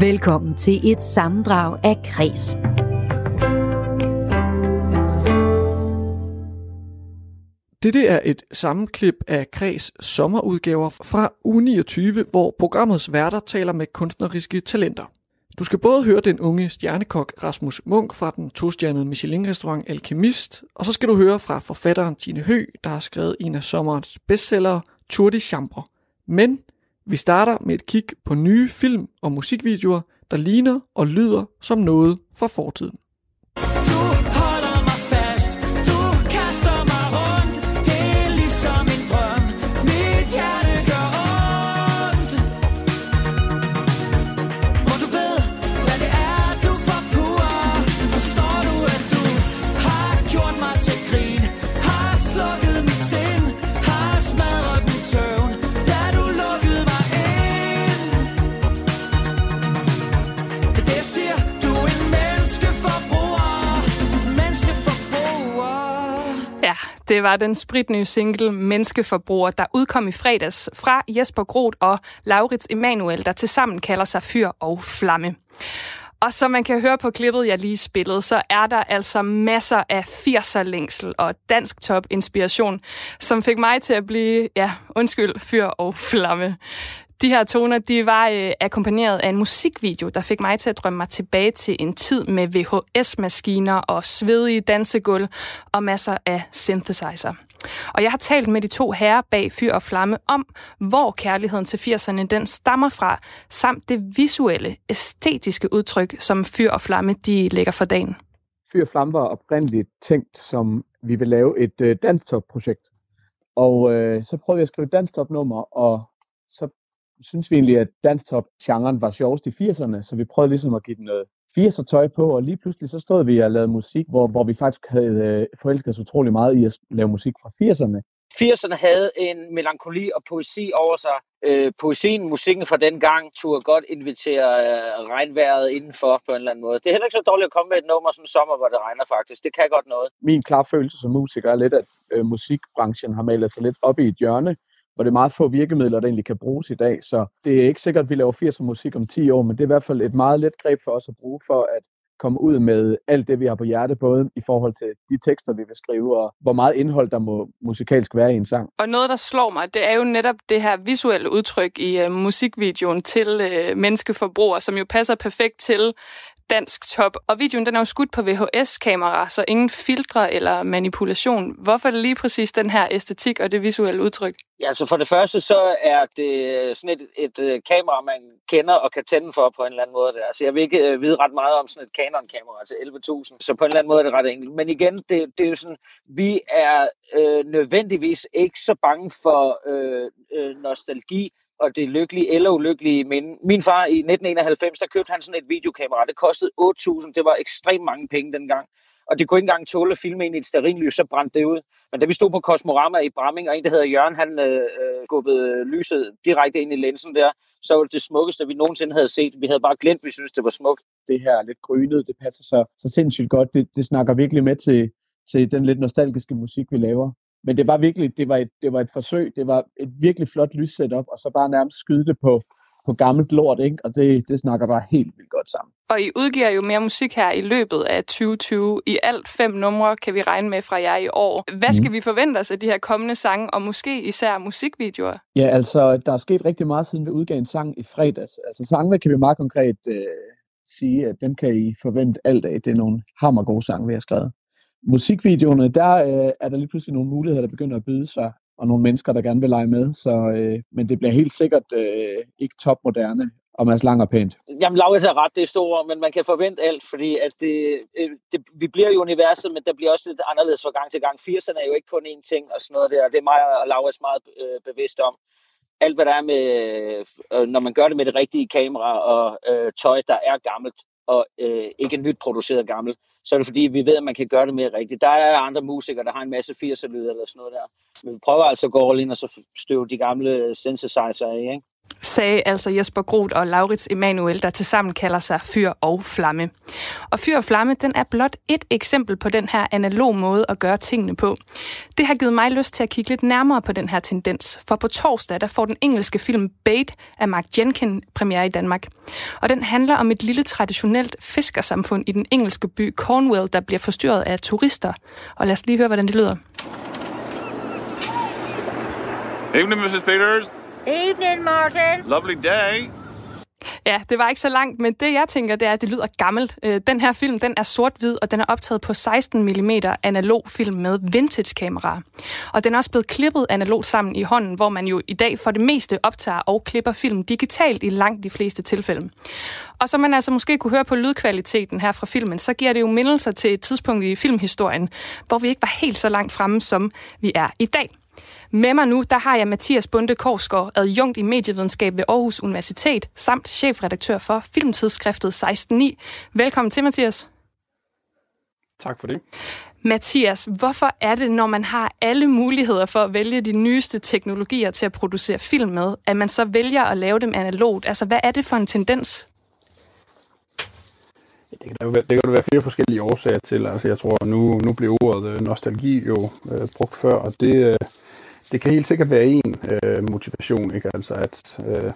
Velkommen til et sammendrag af Kres. Dette er et sammenklip af Kreds sommerudgaver fra uge 29, hvor programmets værter taler med kunstneriske talenter. Du skal både høre den unge stjernekok Rasmus Munk fra den tostjernede Michelin-restaurant Alchemist, og så skal du høre fra forfatteren Tine Hø, der har skrevet en af sommerens bestsellere, Tour de Chambre. Men vi starter med et kig på nye film- og musikvideoer, der ligner og lyder som noget fra fortiden. Det var den spritnye single Menneskeforbruger, der udkom i fredags fra Jesper Groth og Laurits Emanuel, der tilsammen kalder sig Fyr og Flamme. Og som man kan høre på klippet, jeg lige spillede, så er der altså masser af 80'er-længsel og dansk top-inspiration, som fik mig til at blive, ja, undskyld, fyr og flamme. De her toner, de var øh, akkompagneret af en musikvideo, der fik mig til at drømme mig tilbage til en tid med VHS-maskiner og svedige dansegulv og masser af synthesizer. Og jeg har talt med de to herrer bag Fyr og Flamme om, hvor kærligheden til 80'erne den stammer fra, samt det visuelle, æstetiske udtryk, som Fyr og Flamme de lægger for dagen. Fyr og Flamme var oprindeligt tænkt som, vi vil lave et øh, danstop-projekt. Og øh, så prøvede jeg at skrive et danstop-nummer, og så synes vi egentlig, at danstop-genren var sjovest i 80'erne, så vi prøvede ligesom at give den noget 80'er tøj på, og lige pludselig så stod vi og lavede musik, hvor, hvor vi faktisk havde øh, forelsket os utrolig meget i at lave musik fra 80'erne. 80'erne havde en melankoli og poesi over sig. Øh, poesien, musikken fra den gang, turde godt invitere øh, regnvejret indenfor på en eller anden måde. Det er heller ikke så dårligt at komme med et nummer en sommer, hvor det regner faktisk. Det kan godt noget. Min klare følelse som musiker er lidt, at øh, musikbranchen har malet sig lidt op i et hjørne, hvor det er meget få virkemidler, der egentlig kan bruges i dag. Så det er ikke sikkert, at vi laver 80'er musik om 10 år, men det er i hvert fald et meget let greb for os at bruge for at komme ud med alt det, vi har på hjerte, både i forhold til de tekster, vi vil skrive, og hvor meget indhold, der må musikalsk være i en sang. Og noget, der slår mig, det er jo netop det her visuelle udtryk i uh, musikvideoen til øh, uh, menneskeforbruger, som jo passer perfekt til dansk top. Og videoen den er jo skudt på VHS-kamera, så ingen filtre eller manipulation. Hvorfor lige præcis den her æstetik og det visuelle udtryk? Ja, altså for det første, så er det øh, sådan et, et, et kamera, man kender og kan tænde for på en eller anden måde. Der. Altså jeg vil ikke øh, vide ret meget om sådan et Canon-kamera til 11.000, så på en eller anden måde er det ret enkelt. Men igen, det, det er jo sådan, vi er øh, nødvendigvis ikke så bange for øh, øh, nostalgi, og det lykkelige eller ulykkelige minde. Min far i 1991, der købte han sådan et videokamera. Det kostede 8.000. Det var ekstremt mange penge dengang. Og det kunne ikke engang tåle at filme ind i et sterinlys, så brændte det ud. Men da vi stod på Kosmorama i Bramming, og en, der hedder Jørgen, han øh, øh skubbede lyset direkte ind i linsen der, så var det det smukkeste, vi nogensinde havde set. Vi havde bare glemt, at vi synes det var smukt. Det her lidt grynet, det passer så, så sindssygt godt. Det, det snakker virkelig med til, til den lidt nostalgiske musik, vi laver. Men det var virkelig, det var et, det var et forsøg. Det var et virkelig flot lyssetup, og så bare nærmest skyde det på, på gammelt lort, ikke? og det, det snakker bare helt vildt godt sammen. Og I udgiver jo mere musik her i løbet af 2020. I alt fem numre kan vi regne med fra jer i år. Hvad skal mm. vi forvente os af de her kommende sange, og måske især musikvideoer? Ja, altså, der er sket rigtig meget, siden vi udgav en sang i fredags. Altså, sangene kan vi meget konkret øh, sige, at dem kan I forvente alt af. Det er nogle hammergode sange, vi har skrevet. Musikvideoerne, der øh, er der lige pludselig nogle muligheder, der begynder at byde sig, og nogle mennesker, der gerne vil lege med. Så, øh, men det bliver helt sikkert øh, ikke topmoderne og Mads Lang og pænt. Jamen, Laurits har ret, det er store, men man kan forvente alt, fordi at det, øh, det, vi bliver i universet, men der bliver også lidt anderledes fra gang til gang. 80'erne er jo ikke kun én ting og sådan noget der, og det er mig og Laurits meget øh, bevidst om. Alt, hvad der er med, øh, når man gør det med det rigtige kamera og øh, tøj, der er gammelt, og øh, ikke nyt produceret gammelt, så er det fordi, vi ved, at man kan gøre det mere rigtigt. Der er andre musikere, der har en masse 80'er-lyder eller sådan noget der. Men vi prøver altså at gå all ind og så støve de gamle synthesizer af, ikke? Sagde altså Jesper Groth og Laurits Emanuel, der tilsammen kalder sig Fyr og Flamme. Og Fyr og Flamme, den er blot et eksempel på den her analog måde at gøre tingene på. Det har givet mig lyst til at kigge lidt nærmere på den her tendens, for på torsdag der får den engelske film Bait af Mark Jenkin premiere i Danmark. Og den handler om et lille traditionelt fiskersamfund i den engelske by Cornwall, der bliver forstyrret af turister. Og lad os lige høre, hvordan det lyder. Evening, Mrs. Peters. Evening, Martin. Lovely day. Ja, det var ikke så langt, men det jeg tænker, det er, at det lyder gammelt. Øh, Den her film, den er sort-hvid, og den er optaget på 16 mm analog film med vintage-kamera. Og den er også blevet klippet analogt sammen i hånden, hvor man jo i dag for det meste optager og klipper film digitalt i langt de fleste tilfælde. Og som man altså måske kunne høre på lydkvaliteten her fra filmen, så giver det jo mindelser til et tidspunkt i filmhistorien, hvor vi ikke var helt så langt fremme, som vi er i dag. Med mig nu, der har jeg Mathias Bunde Korsgaard, adjunkt i medievidenskab ved Aarhus Universitet, samt chefredaktør for filmtidsskriftet 16.9. Velkommen til, Mathias. Tak for det. Mathias, hvorfor er det, når man har alle muligheder for at vælge de nyeste teknologier til at producere film med, at man så vælger at lave dem analogt? Altså, hvad er det for en tendens? Det kan, der det kan der være flere forskellige årsager til. Altså, jeg tror, nu, nu blev ordet øh, nostalgi jo øh, brugt før, og det, øh, det kan helt sikkert være en øh, motivation, ikke? Altså, at øh,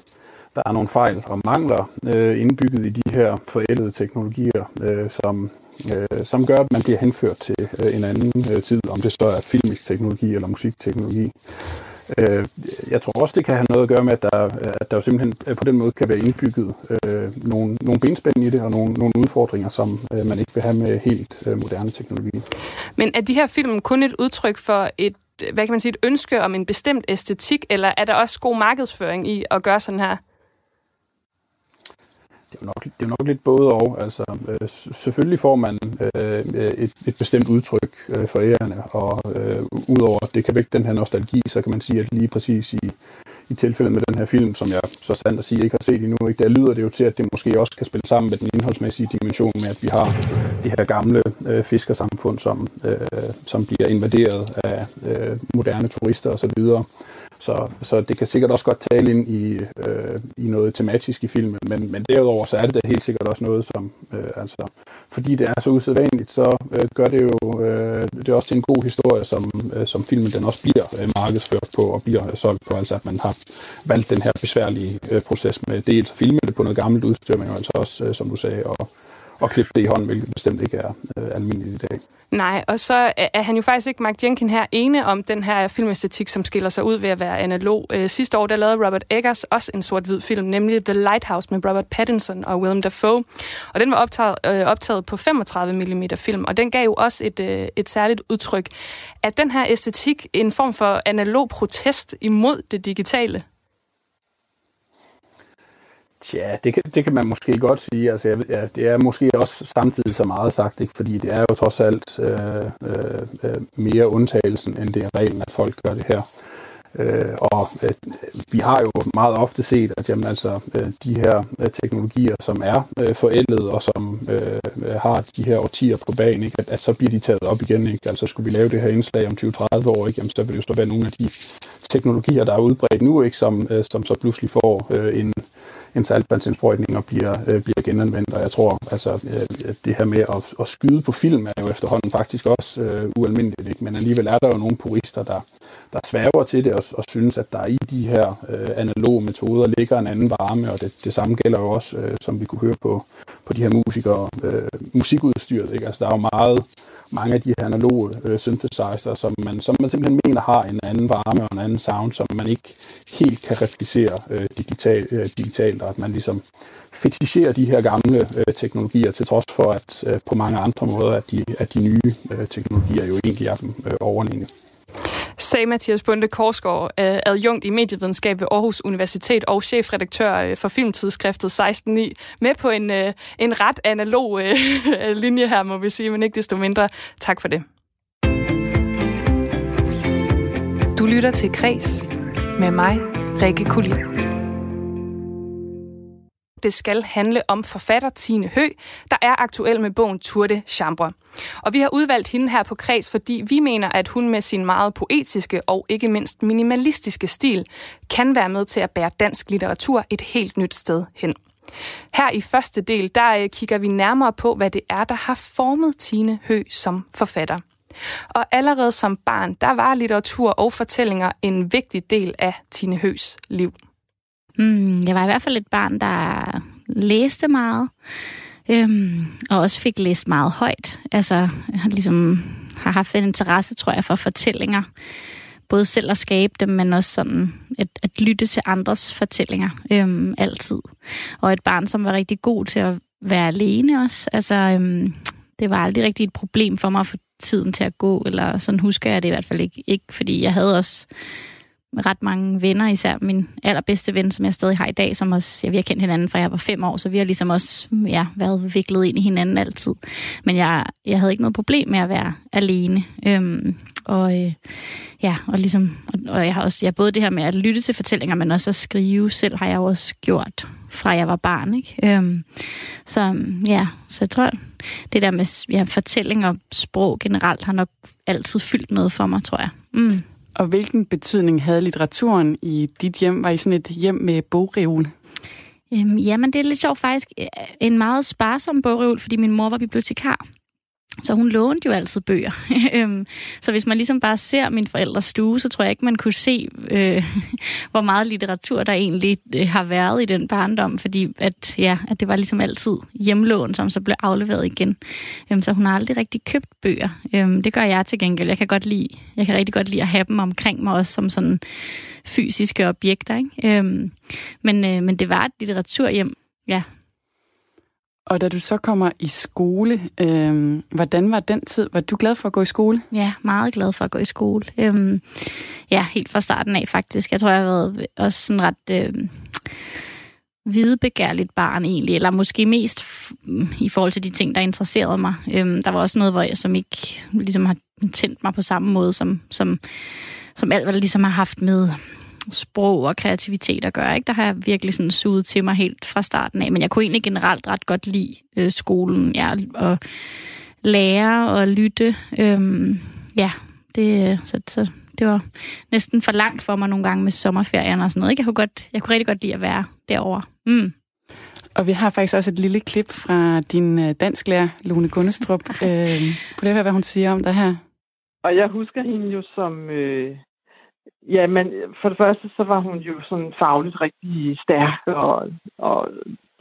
der er nogle fejl og mangler øh, indbygget i de her forældede teknologier, øh, som, øh, som gør, at man bliver henført til øh, en anden øh, tid, om det så er filmisk teknologi eller musikteknologi. Øh, jeg tror også, det kan have noget at gøre med, at der, at der jo simpelthen øh, på den måde kan være indbygget øh, nogle, nogle benspænd i det, og nogle, nogle udfordringer, som øh, man ikke vil have med helt øh, moderne teknologi. Men er de her film kun et udtryk for et, hvad kan man sige, et ønske om en bestemt æstetik, eller er der også god markedsføring i at gøre sådan her? Det er jo nok, det er jo nok lidt både og. Altså, øh, selvfølgelig får man øh, et, et bestemt udtryk øh, for ærerne, og øh, udover at det kan vække den her nostalgi, så kan man sige, at lige præcis i, i tilfældet med den her film, som jeg så sandt at sige ikke har set endnu, ikke, der lyder det jo til, at det måske også kan spille sammen med den indholdsmæssige dimension med, at vi har det her gamle øh, fiskersamfund, som, øh, som bliver invaderet af øh, moderne turister osv., så, så det kan sikkert også godt tale ind i, øh, i noget tematisk i filmen, men, men derudover så er det da helt sikkert også noget, som, øh, altså, fordi det er så usædvanligt, så øh, gør det jo øh, det er også til en god historie, som, øh, som filmen den også bliver øh, markedsført på og bliver øh, solgt på, altså at man har valgt den her besværlige øh, proces med dels at filme det på noget gammelt udstyr, men jo altså også, øh, som du sagde, og at klippe det i hånden, hvilket bestemt ikke er øh, almindeligt i dag. Nej, og så er han jo faktisk ikke, Mark Jenkin her, ene om den her filmæstetik, som skiller sig ud ved at være analog. Øh, sidste år, der lavede Robert Eggers også en sort-hvid film, nemlig The Lighthouse med Robert Pattinson og Willem Dafoe. Og den var optaget, øh, optaget på 35 mm film, og den gav jo også et, øh, et særligt udtryk. Er den her æstetik en form for analog protest imod det digitale? Ja, det kan, det kan man måske godt sige. Altså, jeg, ja, det er måske også samtidig så meget sagt, ikke? fordi det er jo trods alt øh, øh, øh, mere undtagelsen, end det er reglen, at folk gør det her. Øh, og øh, vi har jo meget ofte set, at jamen, altså, øh, de her øh, teknologier, som er øh, forældet og som øh, øh har de her årtier på banen, ikke? At, at så bliver de taget op igen. Ikke? Altså skulle vi lave det her indslag om 20-30 år, ikke? Jamen, så vil det jo stå være nogle af de teknologier, der er udbredt nu, ikke? Som, øh, som så pludselig får øh, en, en saltvandsindsprøjtning og bliver, øh, bliver genanvendt. Og jeg tror, altså, øh, det her med at, at skyde på film er jo efterhånden faktisk også øh, ualmindeligt. Ikke? Men alligevel er der jo nogle purister, der, der sværger til det og, og synes, at der i de her øh, analoge metoder ligger en anden varme, og det, det samme gælder jo også, øh, som vi kunne høre på, på de her musikere, øh, musikudstyret. Ikke? Altså, der er jo meget, mange af de her analoge øh, synthesizer, som man, som man simpelthen mener har en anden varme og en anden sound, som man ikke helt kan replicere øh, digital, øh, digitalt, og at man ligesom fetisherer de her gamle øh, teknologier, til trods for, at øh, på mange andre måder, at de, at de nye øh, teknologier jo egentlig er dem øh, overlegne sagde Mathias Bunde Korsgaard, øh, adjunkt i medievidenskab ved Aarhus Universitet og chefredaktør øh, for filmtidsskriftet 16.9, med på en, øh, en ret analog linje her, må vi sige, men ikke desto mindre. Tak for det. Du lytter til Kres med mig, Rikke Kulin. Det skal handle om forfatter Tine Hø, der er aktuel med bogen Tour de Chambre. Og vi har udvalgt hende her på Kreds, fordi vi mener, at hun med sin meget poetiske og ikke mindst minimalistiske stil kan være med til at bære dansk litteratur et helt nyt sted hen. Her i første del, der øh, kigger vi nærmere på, hvad det er, der har formet Tine Hø som forfatter. Og allerede som barn, der var litteratur og fortællinger en vigtig del af Tine Høs liv. Mm, jeg var i hvert fald et barn, der læste meget, øhm, og også fik læst meget højt. Altså, jeg har ligesom har haft en interesse, tror jeg, for fortællinger. Både selv at skabe dem, men også sådan at, at lytte til andres fortællinger øhm, altid. Og et barn, som var rigtig god til at være alene også. Altså, øhm, det var aldrig rigtig et problem for mig at få tiden til at gå, eller sådan husker jeg det i hvert fald ikke. Ikke fordi jeg havde også ret mange venner, især min allerbedste ven, som jeg stadig har i dag, som også, ja, vi har kendt hinanden fra jeg var fem år, så vi har ligesom også ja, været viklet ind i hinanden altid. Men jeg, jeg havde ikke noget problem med at være alene. Øhm, og øh, ja, og ligesom, og, og jeg har også, ja, både det her med at lytte til fortællinger, men også at skrive selv, har jeg også gjort fra jeg var barn, ikke? Øhm, så ja, så jeg tror, det der med ja, fortælling og sprog generelt har nok altid fyldt noget for mig, tror jeg. Mm. Og hvilken betydning havde litteraturen i dit hjem? Var I sådan et hjem med bogreol? Øhm, jamen, det er lidt sjovt faktisk. Øh, en meget sparsom bogreol, fordi min mor var bibliotekar. Så hun lånte jo altid bøger. Øhm, så hvis man ligesom bare ser min forældres stue, så tror jeg ikke, man kunne se, øh, hvor meget litteratur der egentlig øh, har været i den barndom, fordi at, ja, at det var ligesom altid hjemlån, som så blev afleveret igen. Øhm, så hun har aldrig rigtig købt bøger. Øhm, det gør jeg til gengæld. Jeg kan, godt lide, jeg kan rigtig godt lide at have dem omkring mig, også som sådan fysiske objekter. Ikke? Øhm, men, øh, men det var et litteraturhjem, ja, og da du så kommer i skole, øh, hvordan var den tid? Var du glad for at gå i skole? Ja, meget glad for at gå i skole. Øhm, ja, helt fra starten af faktisk. Jeg tror, jeg har været også sådan ret øh, hvidebegærligt barn egentlig, eller måske mest i forhold til de ting, der interesserede mig. Øhm, der var også noget, hvor jeg som ikke ligesom har tændt mig på samme måde, som, som, som alt, hvad der ligesom har haft med sprog og kreativitet at gøre. Ikke? Der har jeg virkelig sådan suget til mig helt fra starten af. Men jeg kunne egentlig generelt ret godt lide øh, skolen. Ja, og lære og lytte. Øhm, ja, det, så, så det var næsten for langt for mig nogle gange med sommerferien og sådan noget. Ikke? Jeg, kunne godt, jeg kunne rigtig godt lide at være derovre. Mm. Og vi har faktisk også et lille klip fra din øh, dansklærer, Lone Gunnestrup. øh, på det høre, hvad hun siger om det her? Og jeg husker hende jo som øh, Ja, men øh, for det første, så var hun jo sådan fagligt rigtig stærk og, og,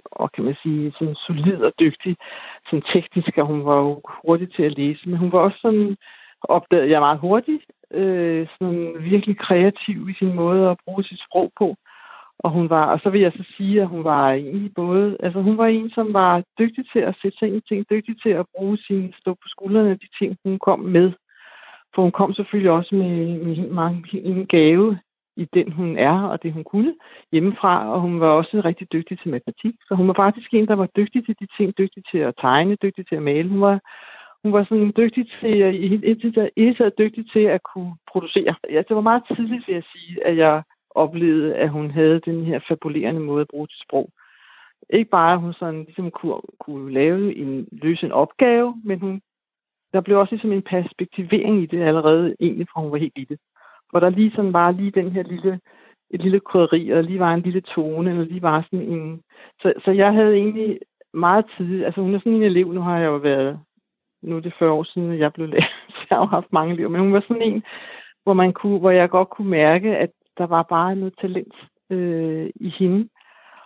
og kan man sige, sådan solid og dygtig, sådan teknisk, og hun var jo hurtig til at læse, men hun var også sådan, opdagede jeg meget hurtigt, øh, sådan virkelig kreativ i sin måde at bruge sit sprog på. Og hun var, og så vil jeg så sige, at hun var egentlig både, altså hun var en, som var dygtig til at sætte sig ind i ting, dygtig til at bruge sin, stå på skuldrene de ting, hun kom med. For hun kom selvfølgelig også med, med mange, en gave i den, hun er, og det, hun kunne hjemmefra, og hun var også rigtig dygtig til matematik. Så hun var faktisk en, der var dygtig til de ting, dygtig til at tegne, dygtig til at male. Hun var, hun var sådan dygtig til, i det dygtig til at kunne producere. Ja, det var meget tidligt, vil jeg sige, at jeg oplevede, at hun havde den her fabulerende måde at bruge til sprog. Ikke bare, at hun sådan ligesom kunne, kunne lave en, løse en opgave, men hun der blev også ligesom en perspektivering i det allerede, egentlig fra hun var helt lille. Hvor der lige sådan var lige den her lille, et lille krydderi, eller lige var en lille tone, eller lige var sådan en... Så, så jeg havde egentlig meget tid, altså hun er sådan en elev, nu har jeg jo været, nu er det 40 år siden, jeg blev lærer, så jeg har jo haft mange elever, men hun var sådan en, hvor, man kunne, hvor jeg godt kunne mærke, at der var bare noget talent øh, i hende.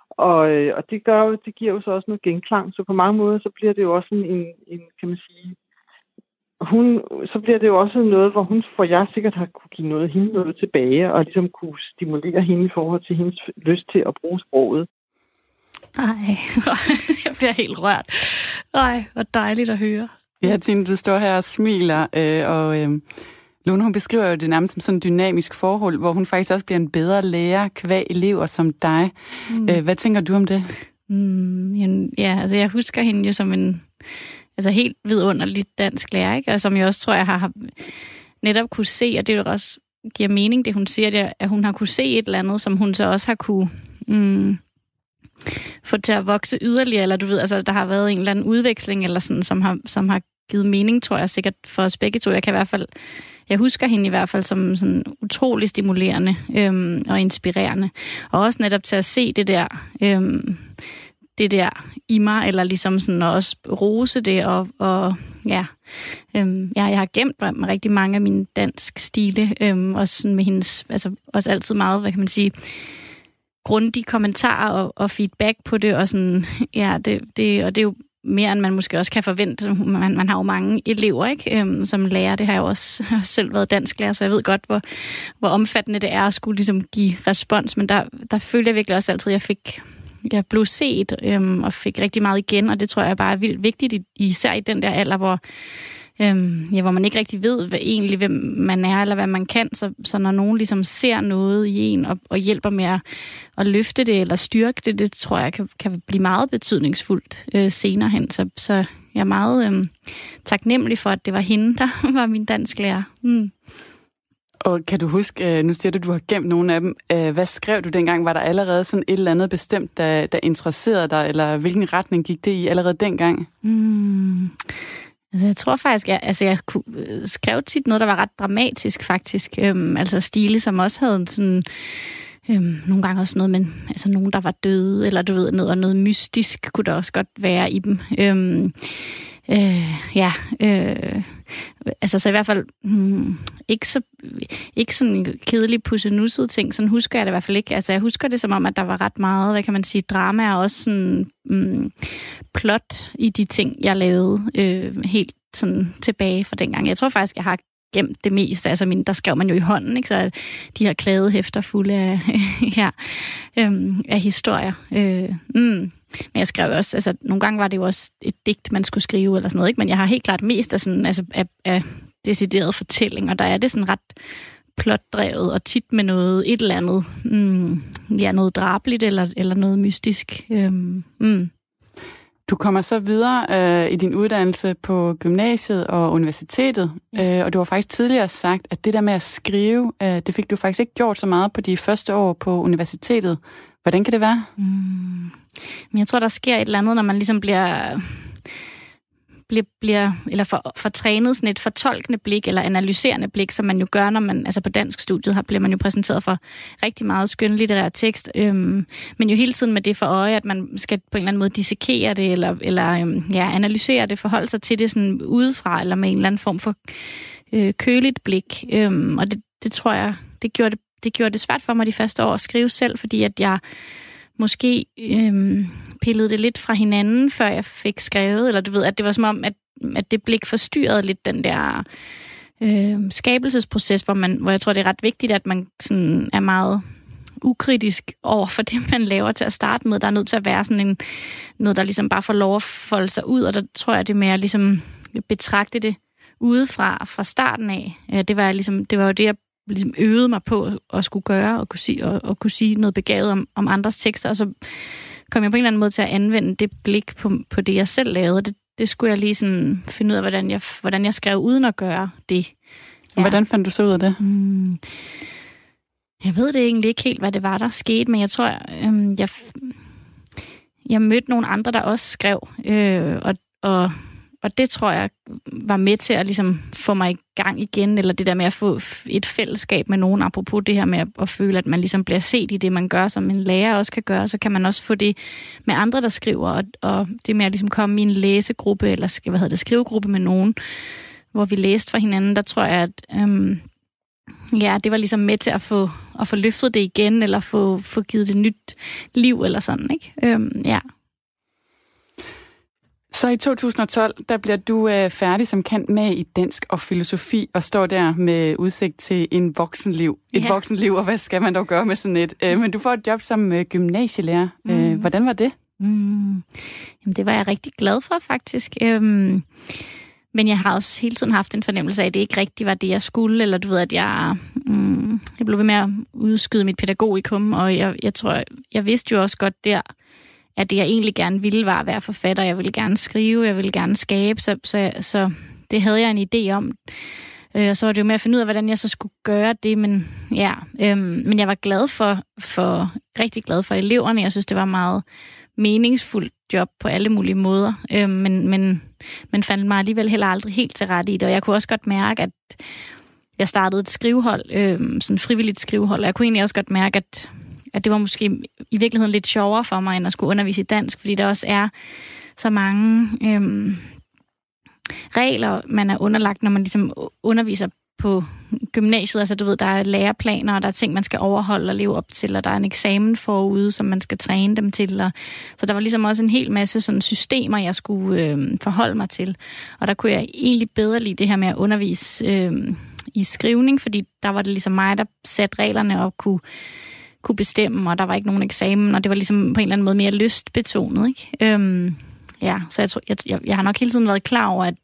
Og, øh, og det, gør det giver jo så også noget genklang, så på mange måder, så bliver det jo også en, en kan man sige, hun, så bliver det jo også noget, hvor hun, for jeg sikkert har kunne give noget, hende noget tilbage, og ligesom kunne stimulere hende i forhold til hendes lyst til at bruge sproget. Nej, jeg bliver helt rørt. Nej, hvor dejligt at høre. Ja, Tine, du står her og smiler, øh, og øh, Lone, hun beskriver jo det nærmest som sådan et dynamisk forhold, hvor hun faktisk også bliver en bedre lærer kvæg elever som dig. Mm. Øh, hvad tænker du om det? Mm, ja, altså jeg husker hende jo som en altså helt vidunderligt dansk lærer, ikke? og som jeg også tror, jeg har netop kunne se, og det er jo også giver mening, det hun siger, det, at hun har kunne se et eller andet, som hun så også har kunne mm, få til at vokse yderligere, eller du ved, altså der har været en eller anden udveksling, eller sådan, som har, som har givet mening, tror jeg sikkert for os begge to. Jeg kan i hvert fald, jeg husker hende i hvert fald som sådan utrolig stimulerende øhm, og inspirerende. Og også netop til at se det der, øhm, det der i mig, eller ligesom sådan at også rose det, og, og ja, øhm, ja, jeg har gemt mig rigtig mange af mine dansk stile, øhm, også sådan med hendes, altså også altid meget, hvad kan man sige, grundige kommentarer og, og feedback på det, og sådan, ja, det, det, og det er jo mere, end man måske også kan forvente. Man, man har jo mange elever, ikke, øhm, som lærer. Det har jeg jo også jeg har selv været dansk lærer, så jeg ved godt, hvor, hvor omfattende det er at skulle ligesom give respons. Men der, der følte jeg virkelig også altid, at jeg fik jeg blev set øhm, og fik rigtig meget igen, og det tror jeg bare er vildt vigtigt, især i den der alder, hvor, øhm, ja, hvor man ikke rigtig ved hvad, egentlig, hvem man er, eller hvad man kan. Så, så når nogen ligesom ser noget i en og, og hjælper med at, at løfte det eller styrke det, det tror jeg kan, kan blive meget betydningsfuldt øh, senere hen. Så, så jeg er meget øhm, taknemmelig for, at det var hende, der var min dansk lærer. Mm. Og kan du huske, øh, nu siger du, at du har gemt nogle af dem. Øh, hvad skrev du dengang? Var der allerede sådan et eller andet bestemt, der, der interesserede dig, eller hvilken retning gik det i allerede dengang? Mm. Altså, jeg tror faktisk, jeg, altså, jeg kunne, skrev tit noget, der var ret dramatisk, faktisk. Øhm, altså stile, som også havde sådan... Øhm, nogle gange også noget men altså, nogen, der var døde, eller du ved, noget, noget mystisk kunne der også godt være i dem. Øhm, øh, ja, øh, altså så i hvert fald hmm, ikke, så, ikke sådan en kedelig pussenusset ting, sådan husker jeg det i hvert fald ikke. Altså jeg husker det som om, at der var ret meget, hvad kan man sige, drama og også sådan hmm, plot i de ting, jeg lavede øh, helt sådan tilbage fra dengang. Jeg tror faktisk, jeg har gemt det meste. Altså, min, der skrev man jo i hånden, ikke? så de her klæde hæfter fulde af, ja, øhm, af historier. Øh, mm. Men jeg skrev også, altså nogle gange var det jo også et digt, man skulle skrive eller sådan noget, ikke? men jeg har helt klart mest af, sådan, altså, af, af decideret fortælling, og der er det sådan ret plotdrevet, og tit med noget, et eller andet, mm, ja, noget drabligt eller, eller noget mystisk. Øhm, mm. Du kommer så videre øh, i din uddannelse på gymnasiet og universitetet, øh, og du har faktisk tidligere sagt, at det der med at skrive, øh, det fik du faktisk ikke gjort så meget på de første år på universitetet. Hvordan kan det være? Mm. Men jeg tror, der sker et eller andet, når man ligesom bliver bliver, bliver eller for, for trænet sådan et fortolkende blik eller analyserende blik, som man jo gør, når man, altså på dansk studiet, har, bliver man jo præsenteret for rigtig meget skønlitterær tekst, øhm, men jo hele tiden med det for øje, at man skal på en eller anden måde dissekere det, eller, eller øhm, ja, analysere det, forholde sig til det sådan udefra, eller med en eller anden form for øh, køligt blik. Øhm, og det, det tror jeg, det gjorde det, det gjorde det svært for mig de første år at skrive selv, fordi at jeg måske øhm, pillede det lidt fra hinanden, før jeg fik skrevet, eller du ved, at det var som om, at, at det blik forstyrrede lidt den der øh, skabelsesproces, hvor, man, hvor jeg tror, det er ret vigtigt, at man sådan er meget ukritisk over for det, man laver til at starte med. Der er nødt til at være sådan en, noget, der ligesom bare får lov at folde sig ud, og der tror jeg, det er at ligesom betragte det udefra, fra starten af. Det var, ligesom, det var jo det, jeg ligesom øvede mig på at skulle gøre og kunne sige, og, og kunne sige noget begavet om, om andres tekster, og så kom jeg på en eller anden måde til at anvende det blik på, på det, jeg selv lavede. Det, det skulle jeg lige sådan finde ud af, hvordan jeg, hvordan jeg skrev uden at gøre det. Ja. Hvordan fandt du så ud af det? Mm, jeg ved det egentlig ikke helt, hvad det var, der skete, men jeg tror, øhm, jeg, jeg mødte nogle andre, der også skrev, øh, og, og og det tror jeg var med til at ligesom få mig i gang igen, eller det der med at få et fællesskab med nogen, apropos det her med at, at føle, at man ligesom bliver set i det, man gør, som en lærer også kan gøre, så kan man også få det med andre, der skriver, og, og det med at ligesom komme i en læsegruppe, eller hvad hedder det, skrivegruppe med nogen, hvor vi læste for hinanden, der tror jeg, at øhm, ja, det var ligesom med til at få, at få løftet det igen, eller få, få givet det nyt liv, eller sådan, ikke? Øhm, ja. Så i 2012, der bliver du øh, færdig som kant med i dansk og filosofi, og står der med udsigt til en voksenliv. Et ja. voksenliv, og hvad skal man dog gøre med sådan et? Øh, men du får et job som øh, gymnasielærer. Øh, mm. Hvordan var det? Mm. Jamen, det var jeg rigtig glad for, faktisk. Øhm, men jeg har også hele tiden haft en fornemmelse af, at det ikke rigtigt var det, jeg skulle, eller du ved, at jeg, mm, jeg blev ved med at udskyde mit pædagogikum, og jeg, jeg tror, jeg vidste jo også godt der, at det, jeg egentlig gerne ville, var at være forfatter. Jeg ville gerne skrive, jeg ville gerne skabe, så, så, så det havde jeg en idé om. Øh, og så var det jo med at finde ud af, hvordan jeg så skulle gøre det, men ja, øhm, men jeg var glad for, for, rigtig glad for eleverne. Jeg synes, det var meget meningsfuldt job på alle mulige måder, øhm, men, men, men fandt mig alligevel heller aldrig helt til ret i det, og jeg kunne også godt mærke, at jeg startede et skrivehold, øhm, sådan et frivilligt skrivehold, og jeg kunne egentlig også godt mærke, at, at det var måske i virkeligheden lidt sjovere for mig, end at skulle undervise i dansk, fordi der også er så mange øhm, regler, man er underlagt, når man ligesom underviser på gymnasiet. Altså, du ved, der er læreplaner, og der er ting, man skal overholde og leve op til, og der er en eksamen forude, som man skal træne dem til. Og, så der var ligesom også en hel masse sådan systemer, jeg skulle øh, forholde mig til. Og der kunne jeg egentlig bedre lide det her med at undervise øh, i skrivning, fordi der var det ligesom mig, der satte reglerne og kunne kunne bestemme, og der var ikke nogen eksamen, og det var ligesom på en eller anden måde mere lystbetonet. Ikke? Øhm, Ja, så jeg, tror, jeg, jeg, jeg har nok hele tiden været klar over, at,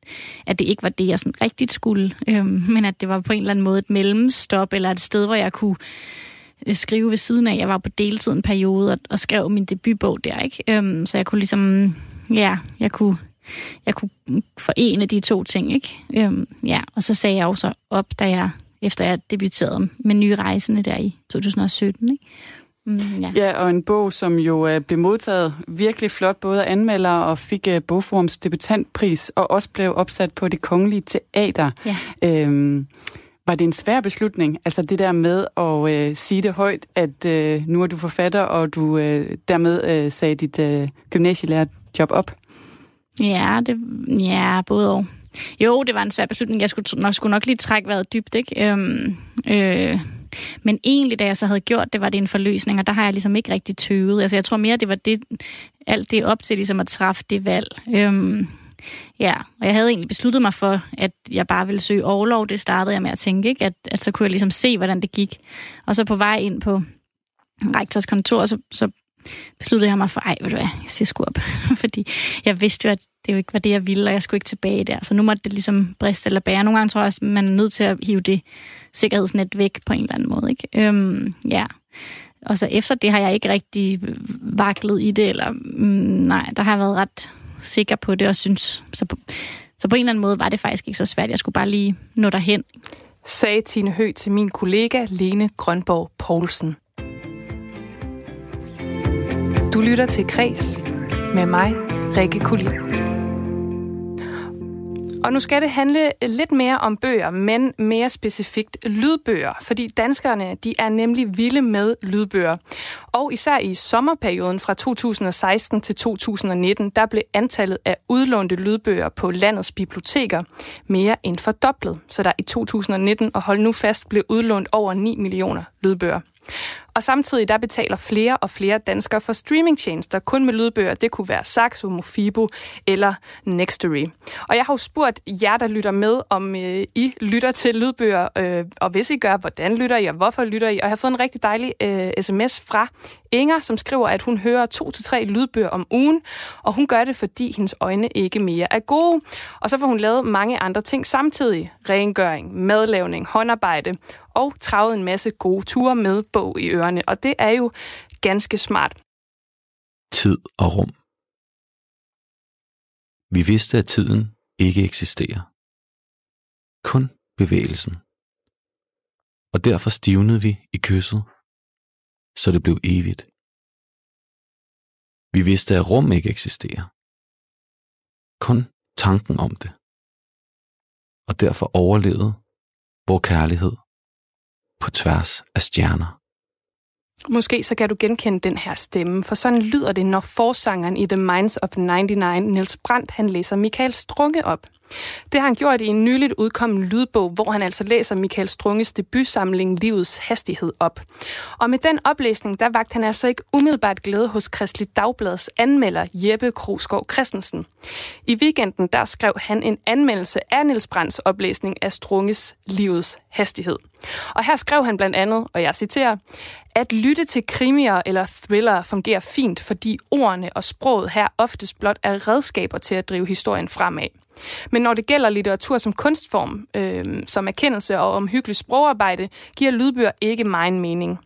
at det ikke var det, jeg sådan rigtigt skulle, øhm, men at det var på en eller anden måde et mellemstop, eller et sted, hvor jeg kunne øh, skrive ved siden af. Jeg var på deltid en periode og, og skrev min debutbog der, ikke? Øhm, så jeg kunne ligesom, ja, jeg kunne, jeg kunne forene de to ting, ikke? Øhm, ja, og så sagde jeg også op, da jeg, efter jeg debuterede med Nye Rejsende der i 2017, ikke? Mm, ja. ja, og en bog, som jo uh, blev modtaget virkelig flot, både af anmeldere og fik uh, Bogforums debutantpris, og også blev opsat på det kongelige teater. Ja. Øhm, var det en svær beslutning, altså det der med at uh, sige det højt, at uh, nu er du forfatter, og du uh, dermed uh, sagde dit uh, gymnasielærerjob op? Ja, det, ja, både og. Jo, det var en svær beslutning. Jeg skulle nok, skulle nok lige trække vejret dybt, ikke? Øhm, øh, men egentlig, da jeg så havde gjort det, var det en forløsning, og der har jeg ligesom ikke rigtig tøvet. Altså, jeg tror mere, det var det, alt det op til ligesom at træffe det valg. Øhm, ja, og jeg havde egentlig besluttet mig for, at jeg bare ville søge overlov. Det startede jeg med at tænke, ikke? At, at så kunne jeg ligesom se, hvordan det gik. Og så på vej ind på rektors kontor, så, så besluttede jeg mig for, ej, ved du hvad, jeg siger sgu op. Fordi jeg vidste jo, at det jo ikke var det, jeg ville, og jeg skulle ikke tilbage der. Så nu måtte det ligesom briste eller bære. Nogle gange tror jeg også, man er nødt til at hive det sikkerhedsnet væk på en eller anden måde. Ikke? Øhm, ja. Og så efter det har jeg ikke rigtig vaklet i det, eller mm, nej, der har jeg været ret sikker på det, og synes, så på, så på en eller anden måde var det faktisk ikke så svært. Jeg skulle bare lige nå derhen. Sagde Tine Hø til min kollega Lene Grønborg Poulsen. Du lytter til Kres med mig, Rikke Kulin. Og nu skal det handle øh, lidt mere om bøger, men mere specifikt lydbøger, fordi danskerne de er nemlig vilde med lydbøger. Og især i sommerperioden fra 2016 til 2019, der blev antallet af udlånte lydbøger på landets biblioteker mere end fordoblet, så der i 2019, og hold nu fast, blev udlånt over 9 millioner lydbøger. Og samtidig der betaler flere og flere danskere for streamingtjenester kun med lydbøger. Det kunne være Saxo, Mofibo eller Nextory. Og jeg har jo spurgt jer, der lytter med, om øh, I lytter til lydbøger, øh, og hvis I gør, hvordan lytter I, og hvorfor lytter I? Og jeg har fået en rigtig dejlig øh, sms fra Inger, som skriver, at hun hører to til tre lydbøger om ugen, og hun gør det, fordi hendes øjne ikke mere er gode. Og så får hun lavet mange andre ting samtidig. Rengøring, madlavning, håndarbejde og travet en masse gode ture med bog i ørerne. Og det er jo ganske smart. Tid og rum. Vi vidste, at tiden ikke eksisterer. Kun bevægelsen. Og derfor stivnede vi i kysset så det blev evigt. Vi vidste, at rum ikke eksisterer. Kun tanken om det. Og derfor overlevede vor kærlighed på tværs af stjerner. Måske så kan du genkende den her stemme, for sådan lyder det, når forsangeren i The Minds of 99, Niels Brandt, han læser Michael Strunge op. Det har han gjort i en nyligt udkommen lydbog, hvor han altså læser Michael Strunges debutsamling Livets Hastighed op. Og med den oplæsning, der vagt han altså ikke umiddelbart glæde hos Kristelig Dagbladets anmelder Jeppe Kroskov Christensen. I weekenden, der skrev han en anmeldelse af Niels Brands oplæsning af Strunges Livets Hastighed. Og her skrev han blandt andet, og jeg citerer, at lytte til krimier eller thriller fungerer fint, fordi ordene og sproget her oftest blot er redskaber til at drive historien fremad. Men når det gælder litteratur som kunstform, øh, som erkendelse og omhyggelig sprogarbejde, giver lydbøger ikke meget mening.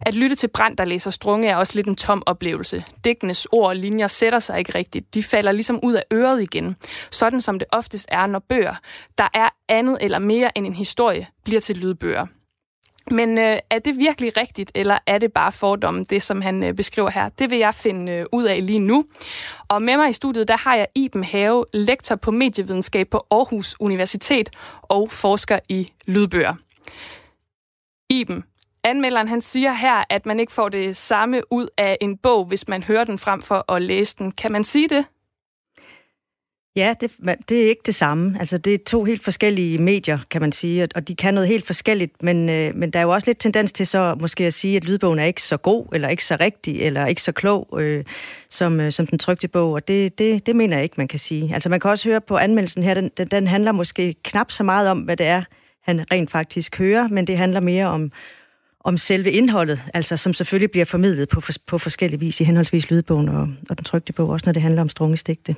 At lytte til Brand, der læser strunge, er også lidt en tom oplevelse. Dækkenes ord og linjer sætter sig ikke rigtigt. De falder ligesom ud af øret igen. Sådan som det oftest er, når bøger, der er andet eller mere end en historie, bliver til lydbøger. Men øh, er det virkelig rigtigt, eller er det bare fordommen, det som han øh, beskriver her? Det vil jeg finde øh, ud af lige nu. Og med mig i studiet, der har jeg Iben Have, lektor på medievidenskab på Aarhus Universitet og forsker i lydbøger. Iben, anmelderen han siger her, at man ikke får det samme ud af en bog, hvis man hører den frem for at læse den. Kan man sige det? Ja, det, det er ikke det samme. Altså, det er to helt forskellige medier, kan man sige, og de kan noget helt forskelligt, men, øh, men der er jo også lidt tendens til så måske at sige, at lydbogen er ikke så god, eller ikke så rigtig, eller ikke så klog, øh, som, øh, som den trygte bog, og det, det, det mener jeg ikke, man kan sige. Altså, man kan også høre på anmeldelsen her, den, den, den handler måske knap så meget om, hvad det er, han rent faktisk hører, men det handler mere om, om selve indholdet, altså som selvfølgelig bliver formidlet på, på forskellige vis i henholdsvis lydbogen og, og den trygte bog, også når det handler om strungestigte.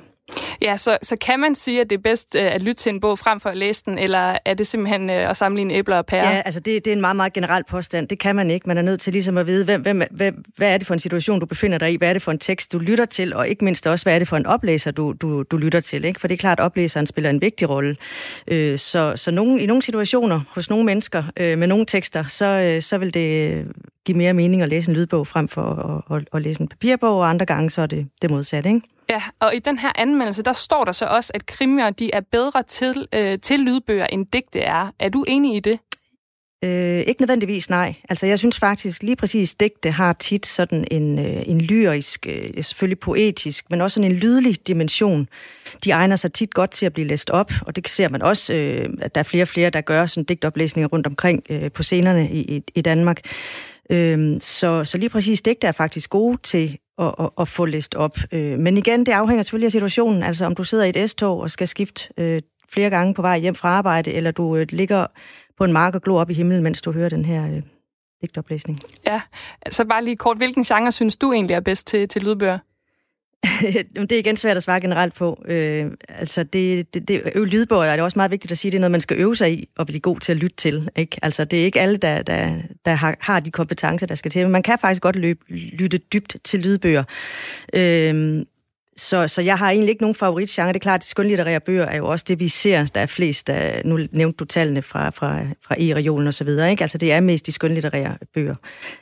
Ja, så, så kan man sige, at det er bedst øh, at lytte til en bog frem for at læse den, eller er det simpelthen øh, at sammenligne æbler og pærer? Ja, altså det, det er en meget, meget generel påstand. Det kan man ikke. Man er nødt til ligesom at vide, hvem, hvem, hvem, hvad er det for en situation, du befinder dig i? Hvad er det for en tekst, du lytter til? Og ikke mindst også, hvad er det for en oplæser, du, du, du lytter til? Ikke? For det er klart, at oplæseren spiller en vigtig rolle. Øh, så så nogen, i nogle situationer, hos nogle mennesker øh, med nogle tekster, så, øh, så vil det øh, give mere mening at læse en lydbog frem for at, at, at læse en papirbog, og andre gange så er det det modsatte, ikke? Ja, og i den her anmeldelse, der står der så også, at krimier de er bedre til, øh, til lydbøger, end digte er. Er du enig i det? Øh, ikke nødvendigvis, nej. Altså, jeg synes faktisk lige præcis, digte har tit sådan en, øh, en lyrisk, øh, selvfølgelig poetisk, men også sådan en lydlig dimension. De egner sig tit godt til at blive læst op, og det ser man også, øh, at der er flere og flere, der gør sådan digtoplæsninger rundt omkring øh, på scenerne i, i, i Danmark. Øh, så, så lige præcis digte er faktisk gode til at, at, at få læst op. Øh, men igen, det afhænger selvfølgelig af situationen. Altså om du sidder i et S-tog og skal skifte øh, flere gange på vej hjem fra arbejde, eller du øh, ligger på en mark og glor op i himlen, mens du hører den her digtoplæsning. Ja, så bare lige kort, hvilken genre synes du egentlig er bedst til, til lydbøger? det er igen svært at svare generelt på. Øh, altså det, det, det, lydbøger er det også meget vigtigt at sige, det er noget, man skal øve sig i og blive god til at lytte til. Ikke? Altså det er ikke alle, der, der, der har, har de kompetencer, der skal til. Men man kan faktisk godt løbe, lytte dybt til lydbøger. Øh, så, så jeg har egentlig ikke nogen favoritgenre. Det er klart, at skønlitterære bøger er jo også det, vi ser, der er flest. Der, nu nævnte du tallene fra, fra, fra e-regionen og så videre. Ikke? Altså det er mest de skønlitterære bøger.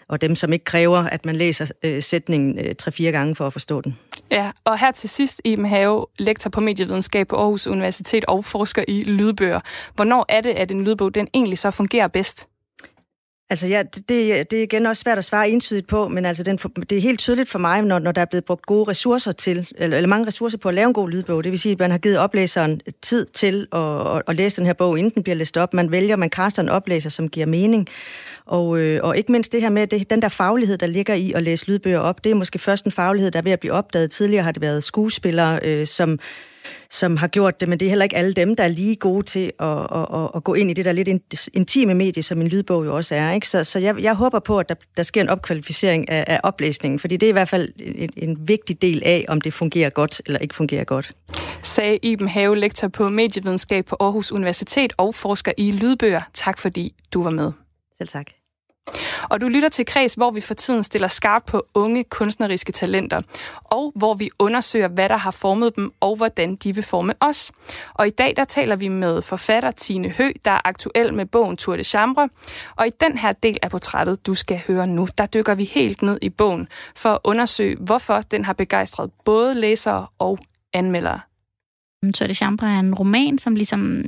Og dem, som ikke kræver, at man læser øh, sætningen øh, tre-fire gange for at forstå den. Ja, og her til sidst, Iben Have, lektor på medievidenskab på Aarhus Universitet og forsker i lydbøger. Hvornår er det, at en lydbog den egentlig så fungerer bedst? Altså ja, det, det er igen også svært at svare entydigt på, men altså den, det er helt tydeligt for mig, når, når der er blevet brugt gode ressourcer til, eller, eller mange ressourcer på at lave en god lydbog. Det vil sige, at man har givet oplæseren tid til at, at, at læse den her bog, inden den bliver læst op. Man vælger, man kaster en oplæser, som giver mening. Og, øh, og ikke mindst det her med, det, den der faglighed, der ligger i at læse lydbøger op, det er måske først en faglighed, der er ved at blive opdaget. Tidligere har det været skuespillere, øh, som som har gjort det, men det er heller ikke alle dem, der er lige gode til at, at, at, at gå ind i det der lidt intime medie, som en lydbog jo også er. Ikke? Så, så jeg, jeg håber på, at der, der sker en opkvalificering af, af oplæsningen, fordi det er i hvert fald en, en vigtig del af, om det fungerer godt eller ikke fungerer godt. Sagde Iben Have, lektor på medievidenskab på Aarhus Universitet og forsker i lydbøger. Tak fordi du var med. Selv tak. Og du lytter til Kreds, hvor vi for tiden stiller skarpt på unge kunstneriske talenter, og hvor vi undersøger, hvad der har formet dem, og hvordan de vil forme os. Og i dag der taler vi med forfatter Tine Hø, der er aktuel med bogen Tour de Chambre. Og i den her del af portrættet, du skal høre nu, der dykker vi helt ned i bogen for at undersøge, hvorfor den har begejstret både læsere og anmeldere. Tour de Chambre er en roman, som ligesom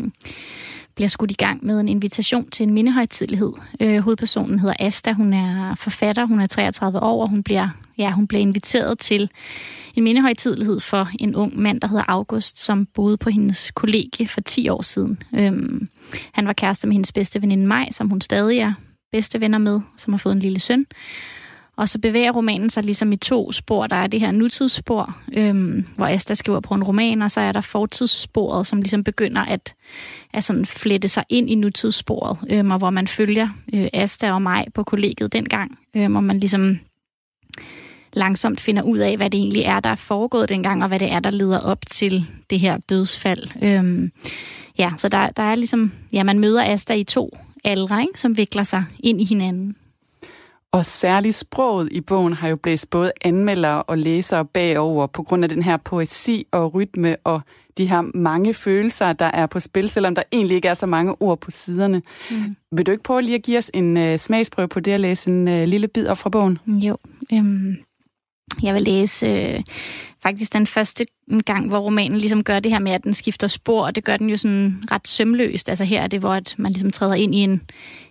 bliver skudt i gang med en invitation til en mindehøjtidlighed. Øh, hovedpersonen hedder Asta, hun er forfatter, hun er 33 år, og hun bliver, ja, hun bliver inviteret til en mindehøjtidlighed for en ung mand, der hedder August, som boede på hendes kollegie for 10 år siden. Øhm, han var kæreste med hendes bedste veninde Maj, som hun stadig er bedste venner med, som har fået en lille søn. Og så bevæger romanen sig ligesom i to spor. Der er det her nutidsspor, øhm, hvor Asta skriver på en roman, og så er der fortidssporet, som ligesom begynder at, at sådan flette sig ind i nutidssporet, øhm, og hvor man følger øh, Asta og mig på kollegiet dengang, øhm, og man ligesom langsomt finder ud af, hvad det egentlig er, der er foregået dengang, og hvad det er, der leder op til det her dødsfald. Øhm, ja, så der, der er ligesom, ja, man møder Asta i to aldre, ikke, som vikler sig ind i hinanden. Og særligt sproget i bogen har jo blæst både anmeldere og læsere bagover på grund af den her poesi og rytme og de her mange følelser, der er på spil, selvom der egentlig ikke er så mange ord på siderne. Mm. Vil du ikke prøve lige at give os en uh, smagsprøve på det at læse en uh, lille bid op fra bogen? Jo. Øhm, jeg vil læse øh, faktisk den første gang, hvor romanen ligesom gør det her med, at den skifter spor, og det gør den jo sådan ret sømløst. Altså her er det, hvor at man ligesom træder ind i en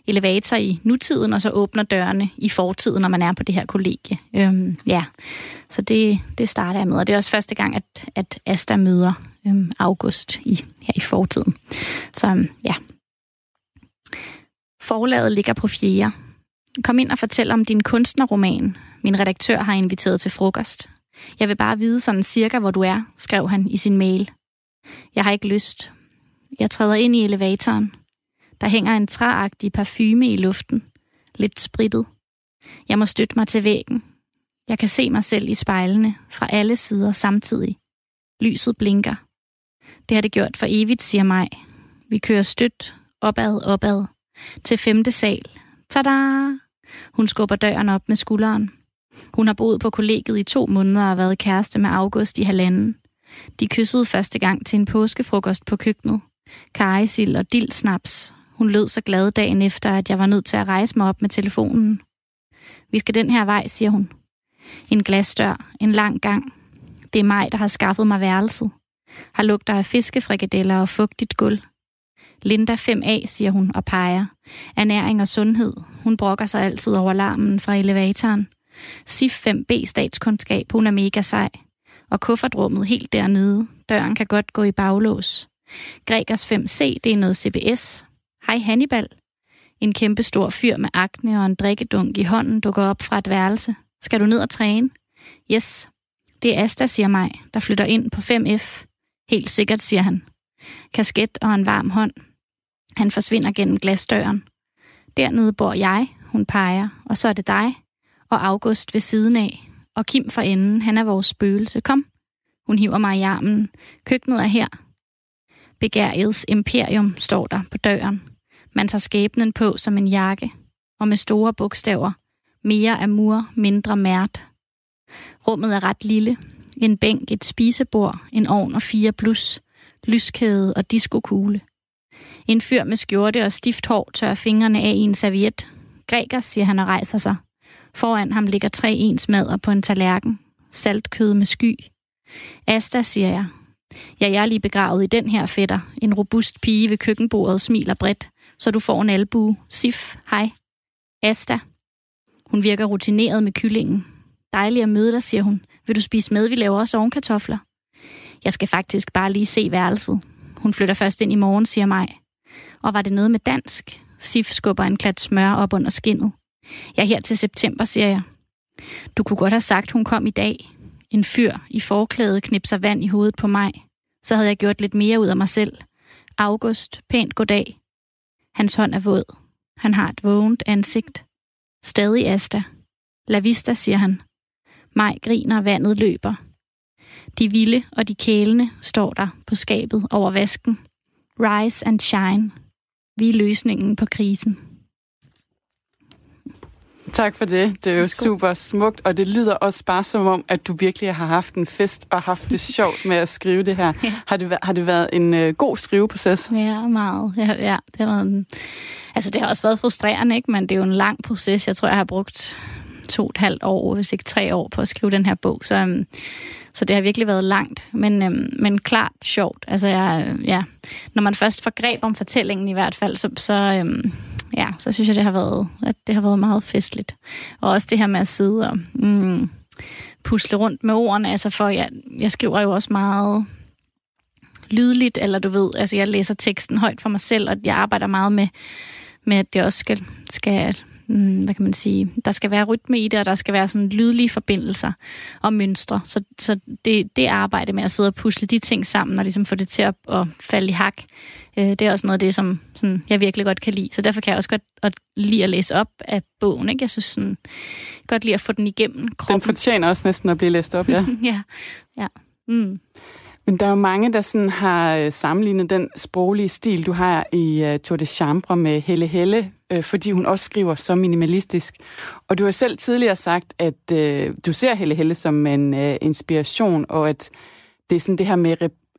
elevator i nutiden, og så åbner dørene i fortiden, når man er på det her kollegie. Øhm, ja, så det, det starter jeg med, og det er også første gang, at, at Asta møder øhm, August i, her i fortiden. Så øhm, ja. Forlaget ligger på fjerde. Kom ind og fortæl om din kunstnerroman. Min redaktør har inviteret til frokost. Jeg vil bare vide sådan cirka, hvor du er, skrev han i sin mail. Jeg har ikke lyst. Jeg træder ind i elevatoren. Der hænger en træagtig parfume i luften. Lidt spritet. Jeg må støtte mig til væggen. Jeg kan se mig selv i spejlene fra alle sider samtidig. Lyset blinker. Det har det gjort for evigt, siger mig. Vi kører stødt, opad, opad. Til femte sal. Tada! Hun skubber døren op med skulderen. Hun har boet på kollegiet i to måneder og været kæreste med August i halvanden. De kyssede første gang til en påskefrokost på køkkenet. Karisil og dildsnaps. Hun lød så glad dagen efter, at jeg var nødt til at rejse mig op med telefonen. Vi skal den her vej, siger hun. En glasdør, en lang gang. Det er mig, der har skaffet mig værelset. Har lugter af fiskefrikadeller og fugtigt gulv. Linda 5A, siger hun og peger. Ernæring og sundhed. Hun brokker sig altid over larmen fra elevatoren. SIF 5B statskundskab, hun er mega sej. Og kuffertrummet helt dernede. Døren kan godt gå i baglås. Gregers 5C, det er noget CBS. Hej Hannibal. En kæmpe stor fyr med akne og en drikkedunk i hånden dukker op fra et værelse. Skal du ned og træne? Yes. Det er Asta, siger mig, der flytter ind på 5F. Helt sikkert, siger han. Kasket og en varm hånd. Han forsvinder gennem glasdøren. Dernede bor jeg, hun peger, og så er det dig, og August ved siden af, og Kim for enden, han er vores spøgelse. Kom. Hun hiver mig i armen. Køkkenet er her. Begærets imperium står der på døren. Man tager skæbnen på som en jakke, og med store bogstaver. Mere amur, mindre mært. Rummet er ret lille. En bænk, et spisebord, en ovn og fire plus, lyskæde og diskokugle. En fyr med skjorte og stift hår tør fingrene af i en serviet. Græker, siger han og rejser sig. Foran ham ligger tre ens mader på en tallerken. Saltkød med sky. Asta, siger jeg. Ja, jeg er lige begravet i den her fætter. En robust pige ved køkkenbordet smiler bredt, så du får en albue. Sif, hej. Asta. Hun virker rutineret med kyllingen. Dejligt at møde dig, siger hun. Vil du spise med? Vi laver også ovenkartofler. Jeg skal faktisk bare lige se værelset. Hun flytter først ind i morgen, siger mig. Og var det noget med dansk? Sif skubber en klat smør op under skinnet. Jeg er her til september, siger jeg. Du kunne godt have sagt, hun kom i dag. En fyr i forklædet knipser vand i hovedet på mig. Så havde jeg gjort lidt mere ud af mig selv. August, pænt goddag. Hans hånd er våd. Han har et vågent ansigt. Stadig Asta. La vista, siger han. Maj griner, vandet løber. De vilde og de kælende står der på skabet over vasken. Rise and shine. Vi er løsningen på krisen. Tak for det. Det er jo super smukt, og det lyder også bare som om, at du virkelig har haft en fest og haft det sjovt med at skrive det her. Ja. Har, det, har det været en uh, god skriveproces? Ja, meget. Ja, ja det, har en, altså, det har også været frustrerende, ikke? men det er jo en lang proces. Jeg tror, jeg har brugt to og et halvt år, hvis ikke tre år, på at skrive den her bog. Så, um, så det har virkelig været langt, men, um, men klart sjovt. Altså, jeg, ja, når man først får greb om fortællingen i hvert fald, så, så, um, ja, så synes jeg, det har været, at det har været meget festligt. Og også det her med at sidde og mm, pusle rundt med ordene, altså for jeg, jeg skriver jo også meget lydligt, eller du ved, altså jeg læser teksten højt for mig selv, og jeg arbejder meget med, med at det også skal, skal mm, hvad kan man sige, der skal være rytme i det, og der skal være sådan lydlige forbindelser og mønstre. Så, så det, det arbejde med at sidde og pusle de ting sammen, og ligesom få det til at, at falde i hak, øh, det er også noget af det, som sådan, jeg virkelig godt kan lide. Så derfor kan jeg også godt at lide at læse op af bogen. Ikke? Jeg synes sådan, godt lide at få den igennem kroppen. Den fortjener også næsten at blive læst op, ja. ja, ja. Mm. Men der er jo mange, der sådan har øh, sammenlignet den sproglige stil, du har i uh, Tour de Chambre med Helle Helle, øh, fordi hun også skriver så minimalistisk. Og du har selv tidligere sagt, at øh, du ser Helle Helle som en øh, inspiration, og at det er sådan det her med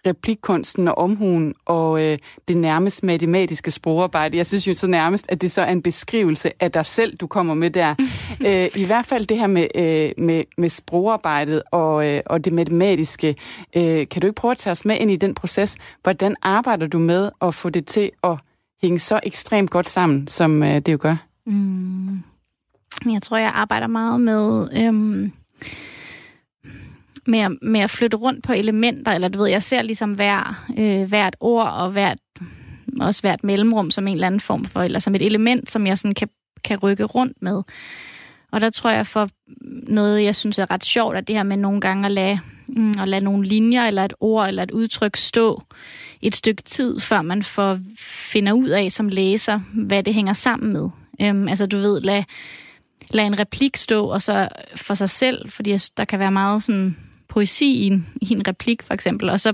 replikkunsten og omhuen og øh, det nærmest matematiske sprogarbejde. Jeg synes jo så nærmest, at det så er en beskrivelse af dig selv, du kommer med der. øh, I hvert fald det her med, øh, med, med sprogarbejdet og, øh, og det matematiske. Øh, kan du ikke prøve at tage os med ind i den proces? Hvordan arbejder du med at få det til at hænge så ekstremt godt sammen, som øh, det jo gør? Mm. Jeg tror, jeg arbejder meget med... Øh med, at, med at flytte rundt på elementer, eller du ved, jeg ser ligesom hver, øh, hvert ord og hvert, også hvert mellemrum som en eller anden form for, eller som et element, som jeg sådan kan, kan rykke rundt med. Og der tror jeg for noget, jeg synes er ret sjovt, at det her med nogle gange at lade, mm, at lade nogle linjer, eller et ord, eller et udtryk stå et stykke tid, før man får finder ud af som læser, hvad det hænger sammen med. Øhm, altså du ved, lad, lad en replik stå, og så for sig selv, fordi der kan være meget sådan poesi i en, i en replik, for eksempel, og så,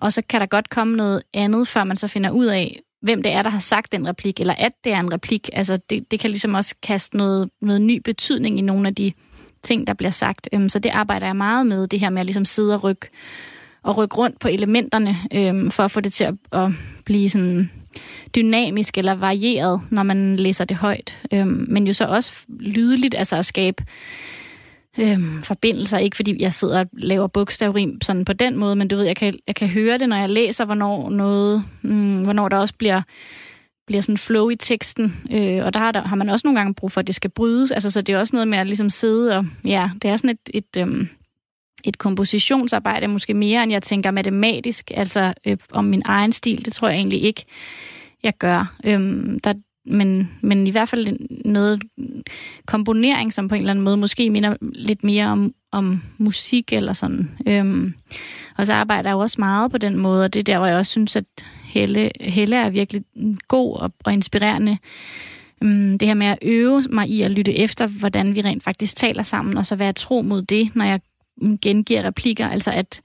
og så kan der godt komme noget andet, før man så finder ud af, hvem det er, der har sagt den replik, eller at det er en replik. Altså, det, det kan ligesom også kaste noget, noget ny betydning i nogle af de ting, der bliver sagt. Øhm, så det arbejder jeg meget med, det her med at ligesom sidde og rykke, og rykke rundt på elementerne, øhm, for at få det til at, at blive sådan dynamisk eller varieret, når man læser det højt. Øhm, men jo så også lydeligt, altså at skabe øhm, forbindelser. Ikke fordi jeg sidder og laver bogstavrim sådan på den måde, men du ved, jeg kan, jeg kan høre det, når jeg læser, hvornår, noget, mm, hvornår der også bliver bliver sådan flow i teksten, øh, og der har, der har man også nogle gange brug for, at det skal brydes. Altså, så det er også noget med at ligesom sidde og, ja, det er sådan et, et, øhm, et kompositionsarbejde, måske mere, end jeg tænker matematisk, altså øh, om min egen stil, det tror jeg egentlig ikke, jeg gør. Øhm, der, men, men i hvert fald noget komponering, som på en eller anden måde måske minder lidt mere om, om musik eller sådan. Øhm, og så arbejder jeg jo også meget på den måde, og det er der, hvor jeg også synes, at Helle, Helle er virkelig god og, og inspirerende. Øhm, det her med at øve mig i at lytte efter, hvordan vi rent faktisk taler sammen, og så være tro mod det, når jeg gengiver replikker. Altså at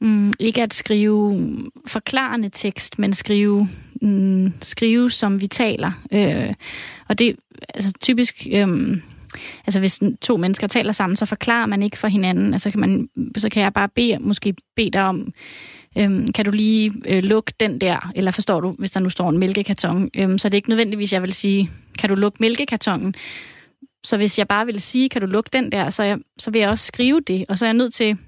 mm, ikke at skrive forklarende tekst, men skrive mm, skrive, som vi taler. Øh, og det altså typisk... Øh, altså hvis to mennesker taler sammen, så forklarer man ikke for hinanden. Altså kan man, så kan jeg bare bede, måske bede dig om, øhm, kan du lige øh, lukke den der, eller forstår du, hvis der nu står en mælkekarton, øhm, så det er ikke nødvendigvis, jeg vil sige, kan du lukke mælkekartongen? Så hvis jeg bare vil sige, kan du lukke den der, så, jeg, så vil jeg også skrive det, og så er jeg nødt til,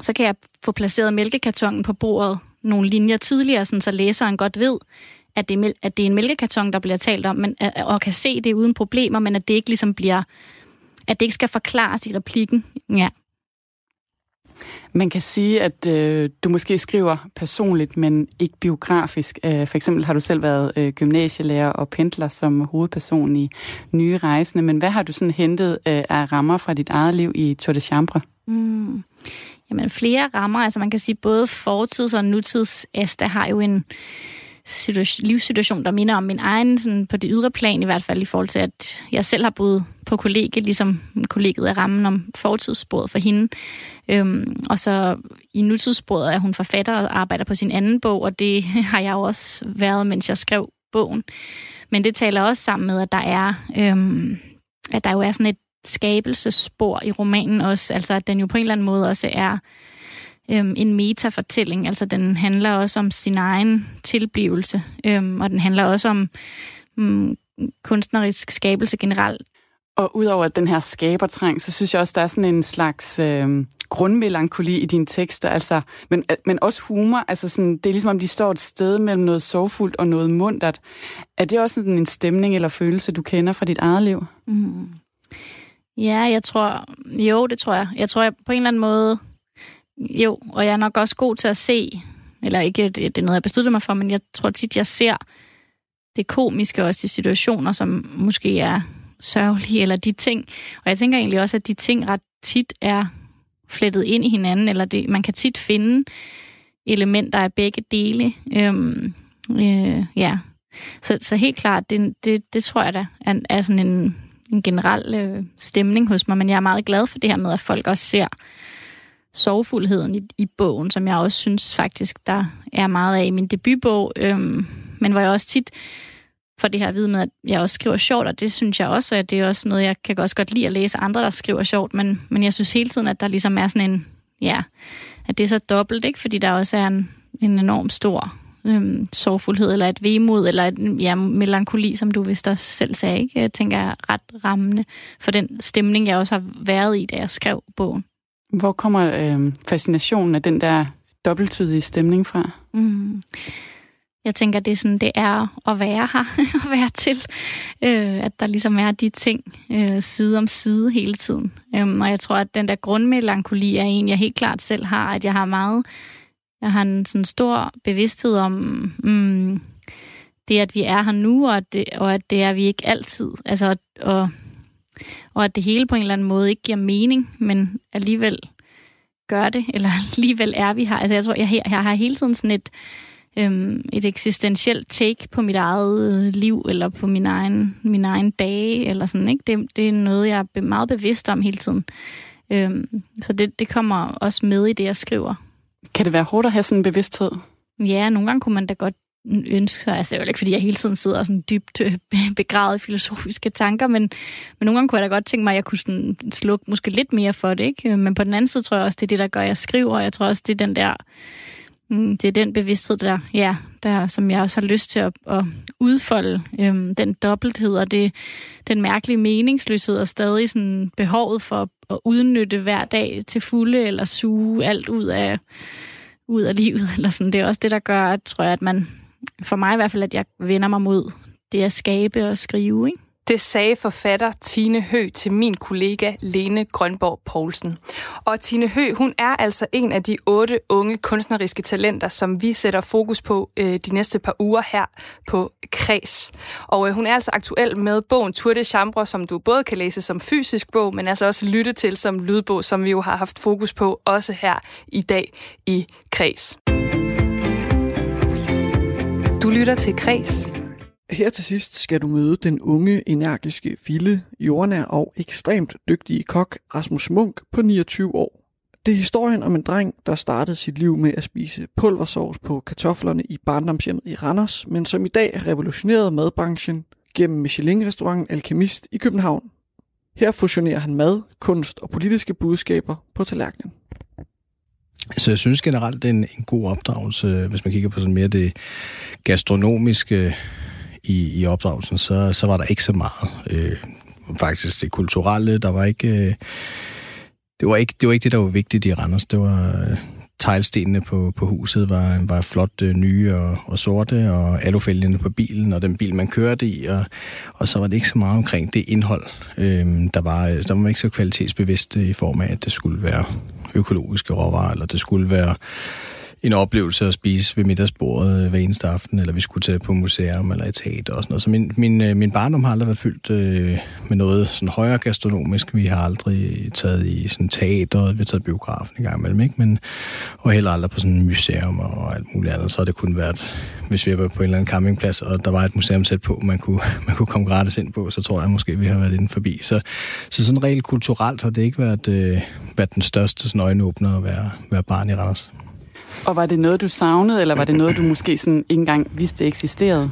så kan jeg få placeret mælkekartongen på bordet nogle linjer tidligere, sådan, så læseren godt ved, at det, er, at det er en mælkekarton, der bliver talt om, men, og kan se det uden problemer, men at det ikke ligesom bliver, at det ikke skal forklares i replikken. Ja. Man kan sige, at øh, du måske skriver personligt, men ikke biografisk. Øh, for eksempel har du selv været øh, gymnasielærer og pendler som hovedperson i Nye Rejsende, men hvad har du sådan hentet øh, af rammer fra dit eget liv i Tour de Chambre? Mm. Jamen flere rammer, altså man kan sige både fortids- og nutids Asta har jo en livssituation, der minder om min egen, sådan på det ydre plan i hvert fald, i forhold til, at jeg selv har boet på kollegiet, ligesom kollegiet er rammen om fortidssporet for hende. Øhm, og så i nutidssporet er hun forfatter og arbejder på sin anden bog, og det har jeg jo også været, mens jeg skrev bogen. Men det taler også sammen med, at der er, øhm, at der jo er sådan et skabelsespor i romanen også, altså at den jo på en eller anden måde også er øhm, en metafortælling, altså den handler også om sin egen tilblivelse, øhm, og den handler også om øhm, kunstnerisk skabelse generelt. Og udover den her skabertrang, så synes jeg også, der er sådan en slags øh, grundmelankoli i dine tekster, altså, men, men også humor. Altså sådan, det er ligesom, om de står et sted mellem noget sorgfuldt og noget mundtet. Er det også sådan en stemning eller følelse, du kender fra dit eget liv? Mm. Ja, jeg tror, jo, det tror jeg. Jeg tror, jeg på en eller anden måde, jo, og jeg er nok også god til at se, eller ikke, det, det er noget, jeg besluttede mig for, men jeg tror tit, jeg ser det komiske også i situationer, som måske er sørgelige, eller de ting. Og jeg tænker egentlig også, at de ting ret tit er flettet ind i hinanden, eller det, man kan tit finde elementer af begge dele. Øhm, øh, ja. Så, så helt klart, det, det, det tror jeg da er, er sådan en, en generel øh, stemning hos mig, men jeg er meget glad for det her med, at folk også ser sorgfuldheden i, i bogen, som jeg også synes faktisk, der er meget af i min debutbog, øhm, men hvor jeg også tit for det her at vide med, at jeg også skriver sjovt, og det synes jeg også, at det er også noget, jeg kan også godt lide at læse andre, der skriver sjovt, men, men jeg synes hele tiden, at der ligesom er sådan en, ja, at det er så dobbelt, ikke? Fordi der også er en, en enorm stor øhm, sorgfuldhed, eller et vemod, eller et ja, melankoli, som du vist også selv sagde, ikke? Jeg tænker er ret rammende for den stemning, jeg også har været i, da jeg skrev bogen. Hvor kommer øh, fascinationen af den der dobbelttydige stemning fra? Mm. Jeg tænker, det er sådan, det er at være her, at være til. Øh, at der ligesom er de ting øh, side om side hele tiden. Øhm, og jeg tror, at den der grundmelankoli er en, jeg helt klart selv har, at jeg har meget, jeg har en sådan stor bevidsthed om mm, det, at vi er her nu, og at det, og at det er vi ikke altid. Altså, og, og at det hele på en eller anden måde ikke giver mening, men alligevel gør det, eller alligevel er vi her. Altså jeg tror, jeg, jeg har hele tiden sådan et, øhm, et eksistentielt take på mit eget øh, liv, eller på min egen, min egen dage, eller sådan, ikke? Det, det er noget, jeg er meget bevidst om hele tiden. Øhm, så det, det kommer også med i det, jeg skriver. Kan det være hårdt at have sådan en bevidsthed? Ja, nogle gange kunne man da godt ønske sig, altså det er jo ikke, fordi jeg hele tiden sidder sådan dybt øh, begravet i filosofiske tanker, men, men nogle gange kunne jeg da godt tænke mig, at jeg kunne sådan slukke måske lidt mere for det, ikke? Men på den anden side tror jeg også, det er det, der gør, at jeg skriver, og jeg tror også, det er den der, mm, det er den bevidsthed, der, ja, der, som jeg også har lyst til at, at udfolde, øhm, den dobbelthed og det, den mærkelige meningsløshed og stadig sådan behovet for at udnytte hver dag til fulde, eller suge alt ud af, ud af livet, eller sådan. Det er også det, der gør, at, tror jeg, at man, for mig i hvert fald, at jeg vender mig mod det at skabe og skrive, ikke? Det sagde forfatter Tine Hø til min kollega Lene Grønborg Poulsen. Og Tine Hø, hun er altså en af de otte unge kunstneriske talenter, som vi sætter fokus på øh, de næste par uger her på Kreds. Og øh, hun er altså aktuel med bogen Tour de Chambre, som du både kan læse som fysisk bog, men altså også lytte til som lydbog, som vi jo har haft fokus på også her i dag i Kreds. Du lytter til Kreds. Her til sidst skal du møde den unge, energiske, vilde, jordnær og ekstremt dygtige kok Rasmus Munk på 29 år. Det er historien om en dreng, der startede sit liv med at spise pulversovs på kartoflerne i barndomshjemmet i Randers, men som i dag revolutionerede madbranchen gennem Michelin-restauranten Alchemist i København. Her fusionerer han mad, kunst og politiske budskaber på tallerkenen. Så jeg synes generelt, det er en, en god opdragelse, hvis man kigger på sådan mere det gastronomiske i, i opdragelsen, så, så var der ikke så meget. Øh, faktisk det kulturelle, der var ikke... Øh, det var ikke, det var ikke det, der var vigtigt i Randers. Det var øh, teglstenene på, på huset var, var flot øh, nye og, og sorte, og alufælgene på bilen, og den bil, man kørte i, og, og så var det ikke så meget omkring det indhold. Øh, der, var, øh, der var ikke så kvalitetsbevidst i form af, at det skulle være økologiske råvarer, eller det skulle være en oplevelse at spise ved middagsbordet øh, hver eneste aften, eller vi skulle tage på museum eller et teater og sådan noget. Så min, min, øh, min barndom har aldrig været fyldt øh, med noget sådan højere gastronomisk. Vi har aldrig taget i sådan teater, vi har taget biografen en gang imellem, ikke? Men, og heller aldrig på sådan et museum og alt muligt andet. Så har det kun været, hvis vi var på en eller anden campingplads, og der var et museum sæt på, man kunne, man kunne komme gratis ind på, så tror jeg måske, vi har været inde forbi. Så, så sådan rent kulturelt har det ikke været, øh, været den største sådan øjenåbner at være, være barn i Randers. Og var det noget, du savnede, eller var det noget, du måske sådan ikke engang vidste eksisterede?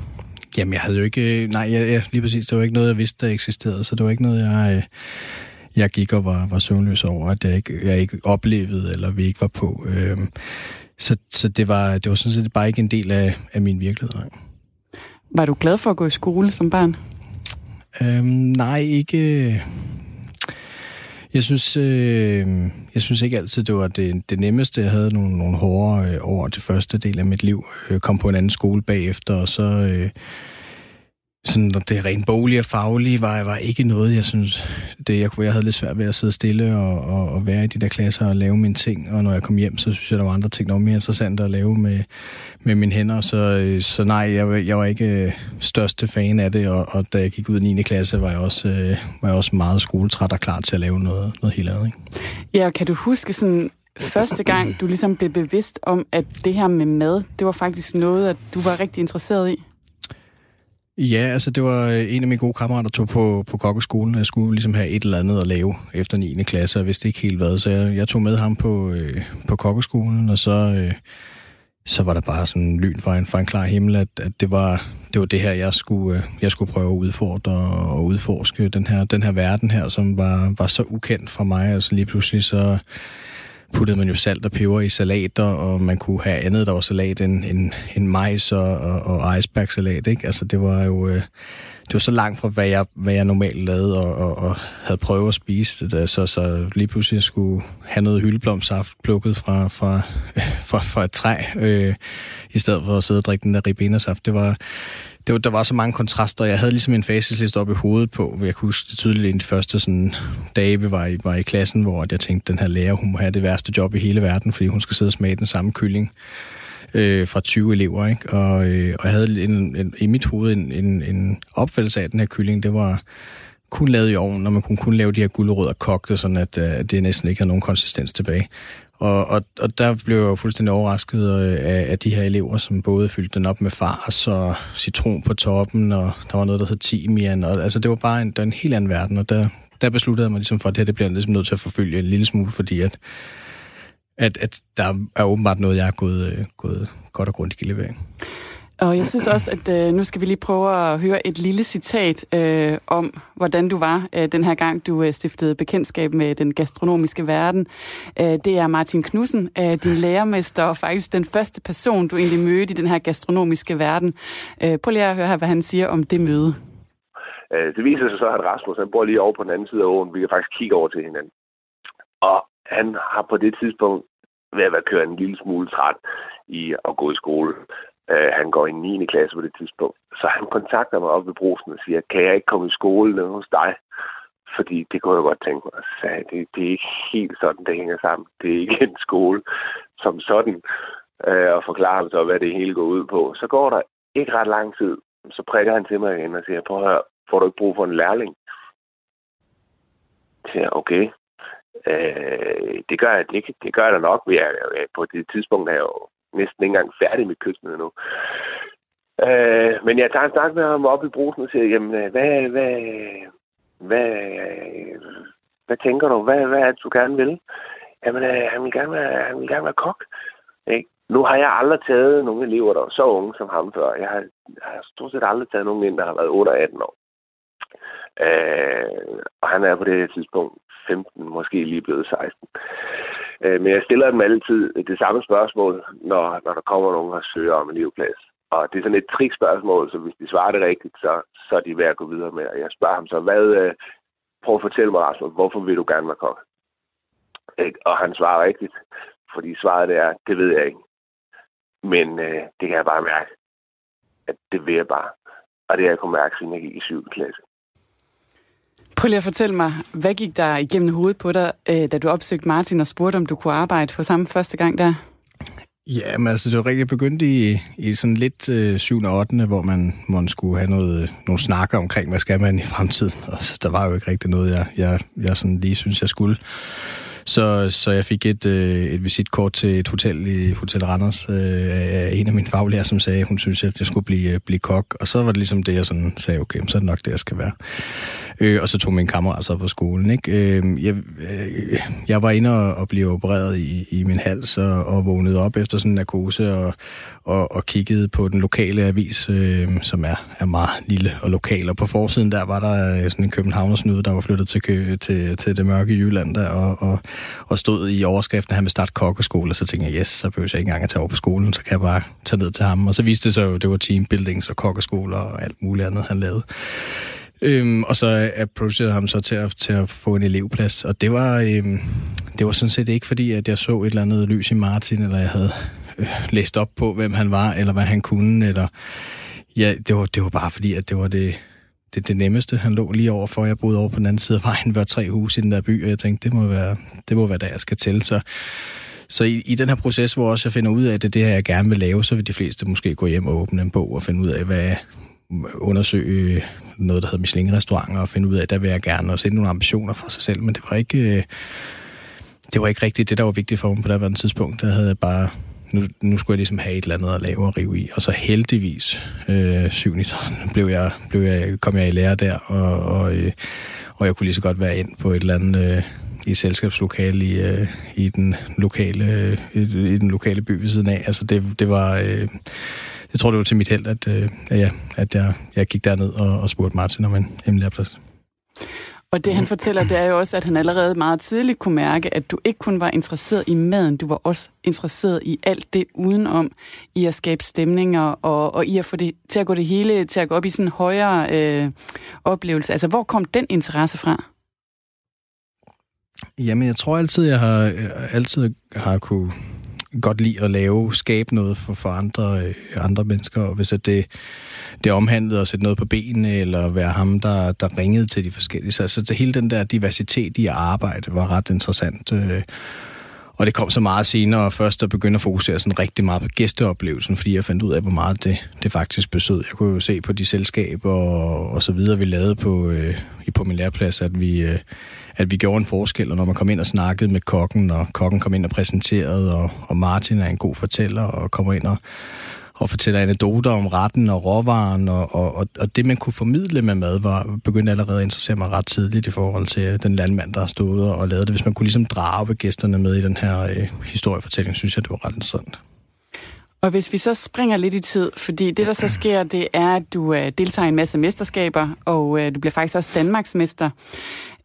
Jamen, jeg havde jo ikke... Nej, jeg, jeg, lige præcis. Det var ikke noget, jeg vidste, der eksisterede, så det var ikke noget, jeg, jeg gik og var, var søvnløs over, at jeg ikke, jeg ikke oplevede, eller vi ikke var på. Øhm, så så det, var, det var sådan set bare ikke en del af, af min virkelighed. Var du glad for at gå i skole som barn? Øhm, nej, ikke... Jeg synes, øh, jeg synes ikke altid, det var det, det nemmeste. Jeg havde nogle, nogle hårde øh, over det første del af mit liv. Jeg kom på en anden skole bagefter, og så... Øh, sådan, det rent boglige og faglige var, var ikke noget, jeg synes, det, jeg, jeg havde lidt svært ved at sidde stille og, og, og være i de der klasser og lave mine ting, og når jeg kom hjem, så synes jeg, der var andre ting, der var mere interessante at lave med, med mine hænder, så, øh, så nej, jeg, jeg var ikke øh, største fan af det, og, og da jeg gik ud i 9. klasse, var jeg også, øh, var jeg også meget skoletræt og klar til at lave noget, noget helt andet. Ikke? Ja, kan du huske sådan første gang, du ligesom blev bevidst om, at det her med mad, det var faktisk noget, at du var rigtig interesseret i? Ja, altså det var øh, en af mine gode kammerater, der tog på, på kokkeskolen. Jeg skulle ligesom have et eller andet at lave efter 9. klasse, og vidste ikke helt hvad. Så jeg, jeg tog med ham på, øh, på kokkeskolen, og så, øh, så var der bare sådan lyn fra en, fra en klar himmel, at, at det, var, det var det her, jeg skulle, øh, jeg skulle prøve at udfordre og udforske. Den her, den her verden her, som var, var så ukendt for mig. Altså lige pludselig så puttede man jo salt og peber i salater, og man kunne have andet, der var salat end, end, end majs og, og, og icebergsalat, ikke? Altså, det var jo... Øh, det var så langt fra, hvad jeg, hvad jeg normalt lavede og, og, og havde prøvet at spise det, så, så lige pludselig skulle have noget hyldeblomsaft plukket fra, fra, fra, fra et træ, øh, i stedet for at sidde og drikke den der ribenersaft. Det var, det var, der var så mange kontraster. Jeg havde ligesom en facisliste op i hovedet på, hvor jeg kunne huske det tydeligt en de første sådan, dage, vi var i, var i klassen, hvor jeg tænkte, den her lærer, hun må have det værste job i hele verden, fordi hun skal sidde og smage den samme kylling øh, fra 20 elever. Ikke? Og, øh, og jeg havde en, en, i mit hoved en, en, en opfattelse af, at den her kylling, det var kun lavet i ovnen, og man kunne kun lave de her gulerødder kogte, sådan at, øh, at det næsten ikke havde nogen konsistens tilbage. Og, og, og der blev jeg jo fuldstændig overrasket øh, af, af de her elever, som både fyldte den op med fars og citron på toppen, og der var noget, der hed timian. Og, altså, det var bare en, der en helt anden verden, og der, der besluttede jeg mig ligesom for, at det her det bliver ligesom nødt til at forfølge en lille smule, fordi at, at, at der er åbenbart noget, jeg er gået, øh, gået godt og grundigt i levering. Og jeg synes også, at øh, nu skal vi lige prøve at høre et lille citat øh, om, hvordan du var øh, den her gang, du øh, stiftede bekendtskab med den gastronomiske verden. Øh, det er Martin Knudsen, øh, din lærermester, og faktisk den første person, du egentlig mødte i den her gastronomiske verden. Øh, prøv lige at høre her, hvad han siger om det møde. Øh, det viser sig så, at Rasmus han bor lige over på den anden side af åen. Vi kan faktisk kigge over til hinanden. Og han har på det tidspunkt ved at være kørt en lille smule træt i at gå i skole. Øh, han går i 9. klasse på det tidspunkt. Så han kontakter mig op ved brusen og siger, kan jeg ikke komme i skole nede hos dig? Fordi det kunne jeg godt tænke mig. Så sagde, det, det er ikke helt sådan, det hænger sammen. Det er ikke en skole som sådan. Øh, og forklarer ham så, hvad det hele går ud på. Så går der ikke ret lang tid. Så prikker han til mig igen og siger, prøv at høre, får du ikke brug for en lærling? Så siger okay. Øh, det gør jeg det, det gør jeg da nok. Jeg, jeg, på det tidspunkt er jeg jo næsten ikke engang færdig med køkkenet endnu. Øh, men jeg tager en snak med ham op i brusen og siger, jamen, øh, hvad, hvad, hvad, hvad tænker du? Hvad, hvad er det, du gerne vil? Jamen, øh, han, vil gerne være, han vil gerne være kok. Ikke? Nu har jeg aldrig taget nogle elever, der var så unge som ham før. Jeg har, jeg har stort set aldrig taget nogen ind, der har været 8 18 år. Øh, og han er på det tidspunkt 15, måske lige blevet 16. Øh, men jeg stiller dem altid det samme spørgsmål, når, når der kommer nogen og søger om en elevplads. Og det er sådan et trikspørgsmål, så hvis de svarer det rigtigt, så, så er de værd at gå videre med. Og jeg spørger ham så, hvad, øh, prøv at fortælle mig, Rasmus, hvorfor vil du gerne være kok? Øh, og han svarer rigtigt, fordi svaret er, det ved jeg ikke. Men øh, det kan jeg bare mærke, at det vil jeg bare. Og det har jeg kunnet mærke, siden jeg gik i 7. klasse. Prøv lige at fortælle mig, hvad gik der igennem hovedet på dig, øh, da du opsøgte Martin og spurgte, om du kunne arbejde for samme første gang der? Ja, men altså, det var rigtig begyndt i, i sådan lidt øh, 7. og 8. hvor man, man skulle have noget, øh, nogle snakker omkring, hvad skal man i fremtiden. Og så, der var jo ikke rigtig noget, jeg, jeg, jeg sådan lige synes, jeg skulle. Så, så jeg fik et, øh, et visitkort til et hotel i Hotel Randers øh, af en af mine faglærer, som sagde, hun synes, at jeg skulle blive, øh, blive kok. Og så var det ligesom det, jeg sådan sagde, okay, så er det nok det, jeg skal være. Øh, og så tog min kammerat så på skolen. Ikke? Øh, jeg, øh, jeg var inde og, og blev opereret i, i min hals og, og vågnede op efter sådan en narkose og, og, og kiggede på den lokale avis, øh, som er, er meget lille og lokal. Og på forsiden der var der øh, sådan en københavnersnude, der var flyttet til, til, til det mørke Jylland der, og, og, og stod i overskriften, at han ville starte kokkeskole. Og så tænkte jeg, yes, så behøver jeg ikke engang at tage over på skolen, så kan jeg bare tage ned til ham. Og så viste det sig jo, det var teambuildings og kokkeskoler og alt muligt andet, han lavede. Øhm, og så approachede ham så til at, til at få en elevplads. Og det var, øhm, det var sådan set ikke fordi, at jeg så et eller andet lys i Martin, eller jeg havde øh, læst op på, hvem han var, eller hvad han kunne. Eller, ja, det, var, det var bare fordi, at det var det, det, det nemmeste. Han lå lige over for, jeg boede over på den anden side af vejen, var tre huse i den der by, og jeg tænkte, det må være, det må være der, jeg skal til. Så, så i, i den her proces, hvor også jeg finder ud af, at det er det her, jeg gerne vil lave, så vil de fleste måske gå hjem og åbne en bog og finde ud af, hvad, undersøge noget, der hedder Michelin-restauranter, og finde ud af, at der vil jeg gerne, og sætte nogle ambitioner for sig selv, men det var ikke, øh, det var ikke rigtigt det, der var vigtigt for mig på det tidspunkt. Der havde jeg bare nu, nu skulle jeg ligesom have et eller andet at lave og rive i. Og så heldigvis, øh, 7. blev jeg, blev jeg, kom jeg i lære der, og, og, øh, og jeg kunne lige så godt være ind på et eller andet... Øh, i selskabslokale i, øh, i, den lokale, øh, i, i den lokale by ved siden af. Altså det, det var... Øh, jeg tror, det var til mit held, at, øh, at, ja, at jeg, jeg gik derned og, og spurgte Martin om en hemmelig plads. Og det han fortæller, det er jo også, at han allerede meget tidligt kunne mærke, at du ikke kun var interesseret i maden, du var også interesseret i alt det udenom, i at skabe stemninger og, og i at få det til at gå det hele, til at gå op i sådan en højere øh, oplevelse. Altså, hvor kom den interesse fra? Jamen, jeg tror altid, jeg har, altid har kunne godt lide at lave, skabe noget for, for andre, øh, andre mennesker, og hvis at det, det omhandlede at sætte noget på benene, eller være ham, der, der ringede til de forskellige. Så altså, hele den der diversitet i arbejde var ret interessant. Øh, og det kom så meget senere, først at begynde at fokusere sådan rigtig meget på gæsteoplevelsen, fordi jeg fandt ud af, hvor meget det, det faktisk besød. Jeg kunne jo se på de selskaber og, og så videre, vi lavede på, øh, på min læreplads, at vi, øh, at vi gjorde en forskel, og når man kom ind og snakkede med kokken, og kokken kom ind og præsenterede, og, og Martin er en god fortæller, og kommer ind og, og fortæller anekdoter om retten og råvaren, og, og, og det, man kunne formidle med mad, var begyndt allerede at interessere mig ret tidligt i forhold til den landmand, der har stået og lavet det. Hvis man kunne ligesom drage gæsterne med i den her øh, historiefortælling, synes jeg, det var ret interessant. Og hvis vi så springer lidt i tid, fordi det, der så sker, det er, at du øh, deltager i en masse mesterskaber, og øh, du bliver faktisk også Danmarksmester.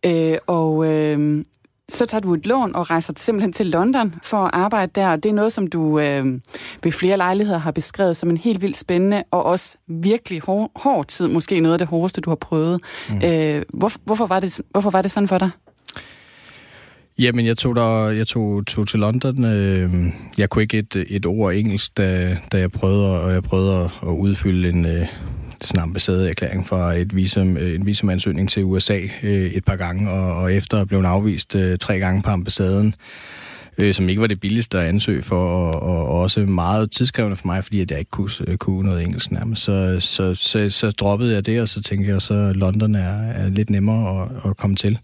Øh, og øh, så tager du et lån og rejser simpelthen til London for at arbejde der, og det er noget, som du øh, ved flere lejligheder har beskrevet som en helt vildt spændende og også virkelig hård, hård tid, måske noget af det hårdeste, du har prøvet. Mm. Øh, hvor, hvorfor, var det, hvorfor var det sådan for dig? Jamen, jeg tog, der, jeg tog, tog til London. Øh, jeg kunne ikke et, et ord engelsk, da, da jeg prøvede, og jeg prøvede at, at udfylde en, øh, sådan en ambassadeerklæring fra et visum, øh, en visumansøgning til USA øh, et par gange, og, og efter blev afvist øh, tre gange på ambassaden, øh, som ikke var det billigste at ansøge for, og, og, og også meget tidskrævende for mig, fordi at jeg ikke kunne, øh, kunne noget engelsk nærmest. Så, så, så, så droppede jeg det, og så tænkte jeg, så London er, er lidt nemmere at, at komme til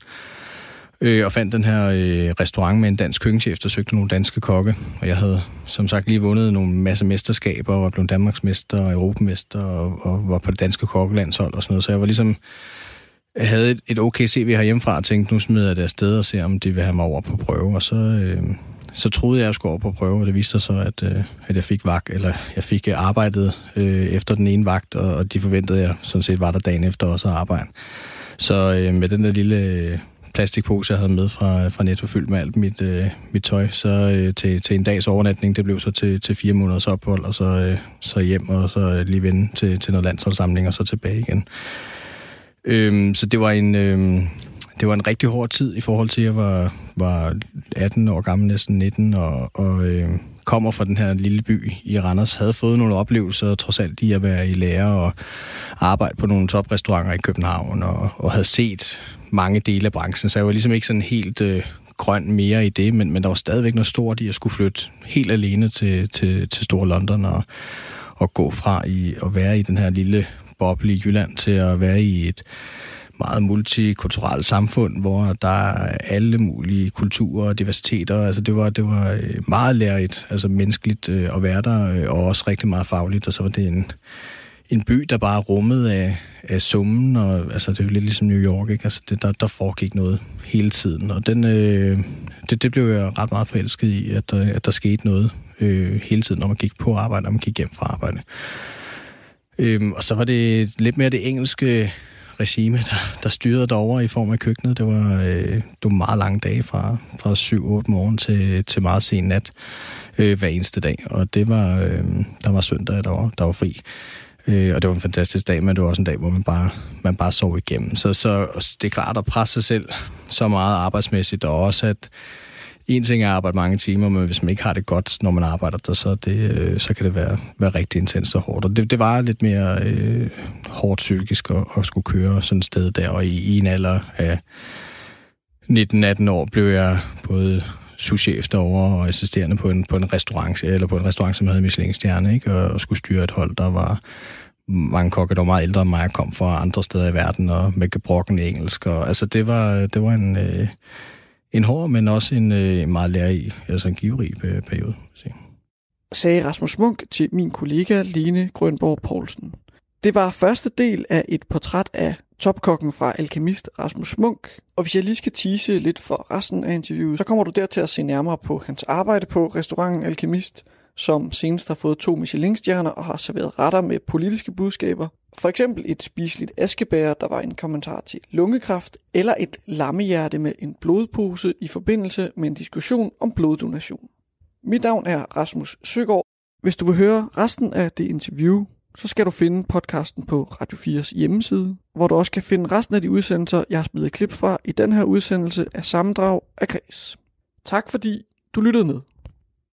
øh, og fandt den her øh, restaurant med en dansk køkkenchef, der søgte nogle danske kokke. Og jeg havde som sagt lige vundet nogle masse mesterskaber, og var blevet Danmarksmester og Europamester, og, og var på det danske kokkelandshold og sådan noget. Så jeg var ligesom... Jeg havde et, et okay CV herhjemmefra, og tænkte, nu smider jeg det afsted og ser, om de vil have mig over på prøve. Og så, øh, så troede jeg, at jeg skulle over på prøve, og det viste sig så, at, øh, at jeg fik vagt, eller jeg fik øh, arbejdet øh, efter den ene vagt, og, og de forventede, at jeg sådan set var der dagen efter også at arbejde. Så øh, med den der lille plastikpose, jeg havde med fra, fra Netto, fyldt med alt mit, øh, mit tøj, så øh, til, til en dags overnatning, det blev så til, til fire måneders ophold, og så, øh, så hjem, og så øh, lige vende til, til noget landsholdssamling, og så tilbage igen. Øhm, så det var en... Øh, det var en rigtig hård tid i forhold til, at jeg var, var 18 år gammel, næsten 19, og, og øh, kommer fra den her lille by i Randers, havde fået nogle oplevelser, trods alt i at være i lære og arbejde på nogle toprestauranter i København, og, og havde set mange dele af branchen, så jeg var ligesom ikke sådan helt øh, grøn mere i det, men, men der var stadigvæk noget stort i at skulle flytte helt alene til, til, til Store London og, og gå fra i at være i den her lille boble i Jylland til at være i et meget multikulturelt samfund, hvor der er alle mulige kulturer og diversiteter. Altså det var, det var øh, meget lærerigt, altså menneskeligt øh, at være der, øh, og også rigtig meget fagligt, og så var det en, en by, der bare rummede af, af summen, og altså, det er jo lidt ligesom New York, ikke? Altså, det, der, der foregik noget hele tiden, og den, øh, det, det blev jeg ret meget forelsket i, at der, at der skete noget øh, hele tiden, når man gik på arbejde, og man gik hjem fra arbejde. Øhm, og så var det lidt mere det engelske regime, der, der styrede derover i form af køkkenet. Det var, øh, det var meget lange dage fra, fra 7-8 morgen til, til meget sen nat øh, hver eneste dag. Og det var, øh, der var søndag, der var, der var fri. Øh, og det var en fantastisk dag, men det var også en dag, hvor man bare, man bare sov igennem. Så, så det er klart at presse sig selv så meget arbejdsmæssigt, og også at en ting er at arbejde mange timer, men hvis man ikke har det godt, når man arbejder der, så, det, øh, så kan det være, være rigtig intenst og hårdt. Og det, det var lidt mere øh, hårdt psykisk at, at skulle køre sådan et sted der, og i, i en alder af 19-18 år blev jeg både souschef derovre og assisterende på en, på en restaurant, eller på en restaurant, som havde Michelin-stjerne, ikke? Og, og skulle styre et hold, der var mange kokke, der var meget ældre end mig, kom fra andre steder i verden, og med gebrokken engelsk. Og, altså, det var, det var en, øh, en hård, men også en øh, meget lærerig, altså en giverig periode. sagde Rasmus Munk til min kollega Line Grønborg Poulsen. Det var første del af et portræt af topkokken fra Alkemist Rasmus Munk. Og hvis jeg lige skal tease lidt for resten af interviewet, så kommer du der til at se nærmere på hans arbejde på restauranten Alkemist, som senest har fået to Michelin-stjerner og har serveret retter med politiske budskaber. For eksempel et spiseligt askebær, der var en kommentar til lungekræft, eller et lammehjerte med en blodpose i forbindelse med en diskussion om bloddonation. Mit navn er Rasmus Søgaard. Hvis du vil høre resten af det interview, så skal du finde podcasten på Radio 4's hjemmeside, hvor du også kan finde resten af de udsendelser, jeg har spillet klip fra i den her udsendelse af sammendrag af Græs. Tak fordi du lyttede med.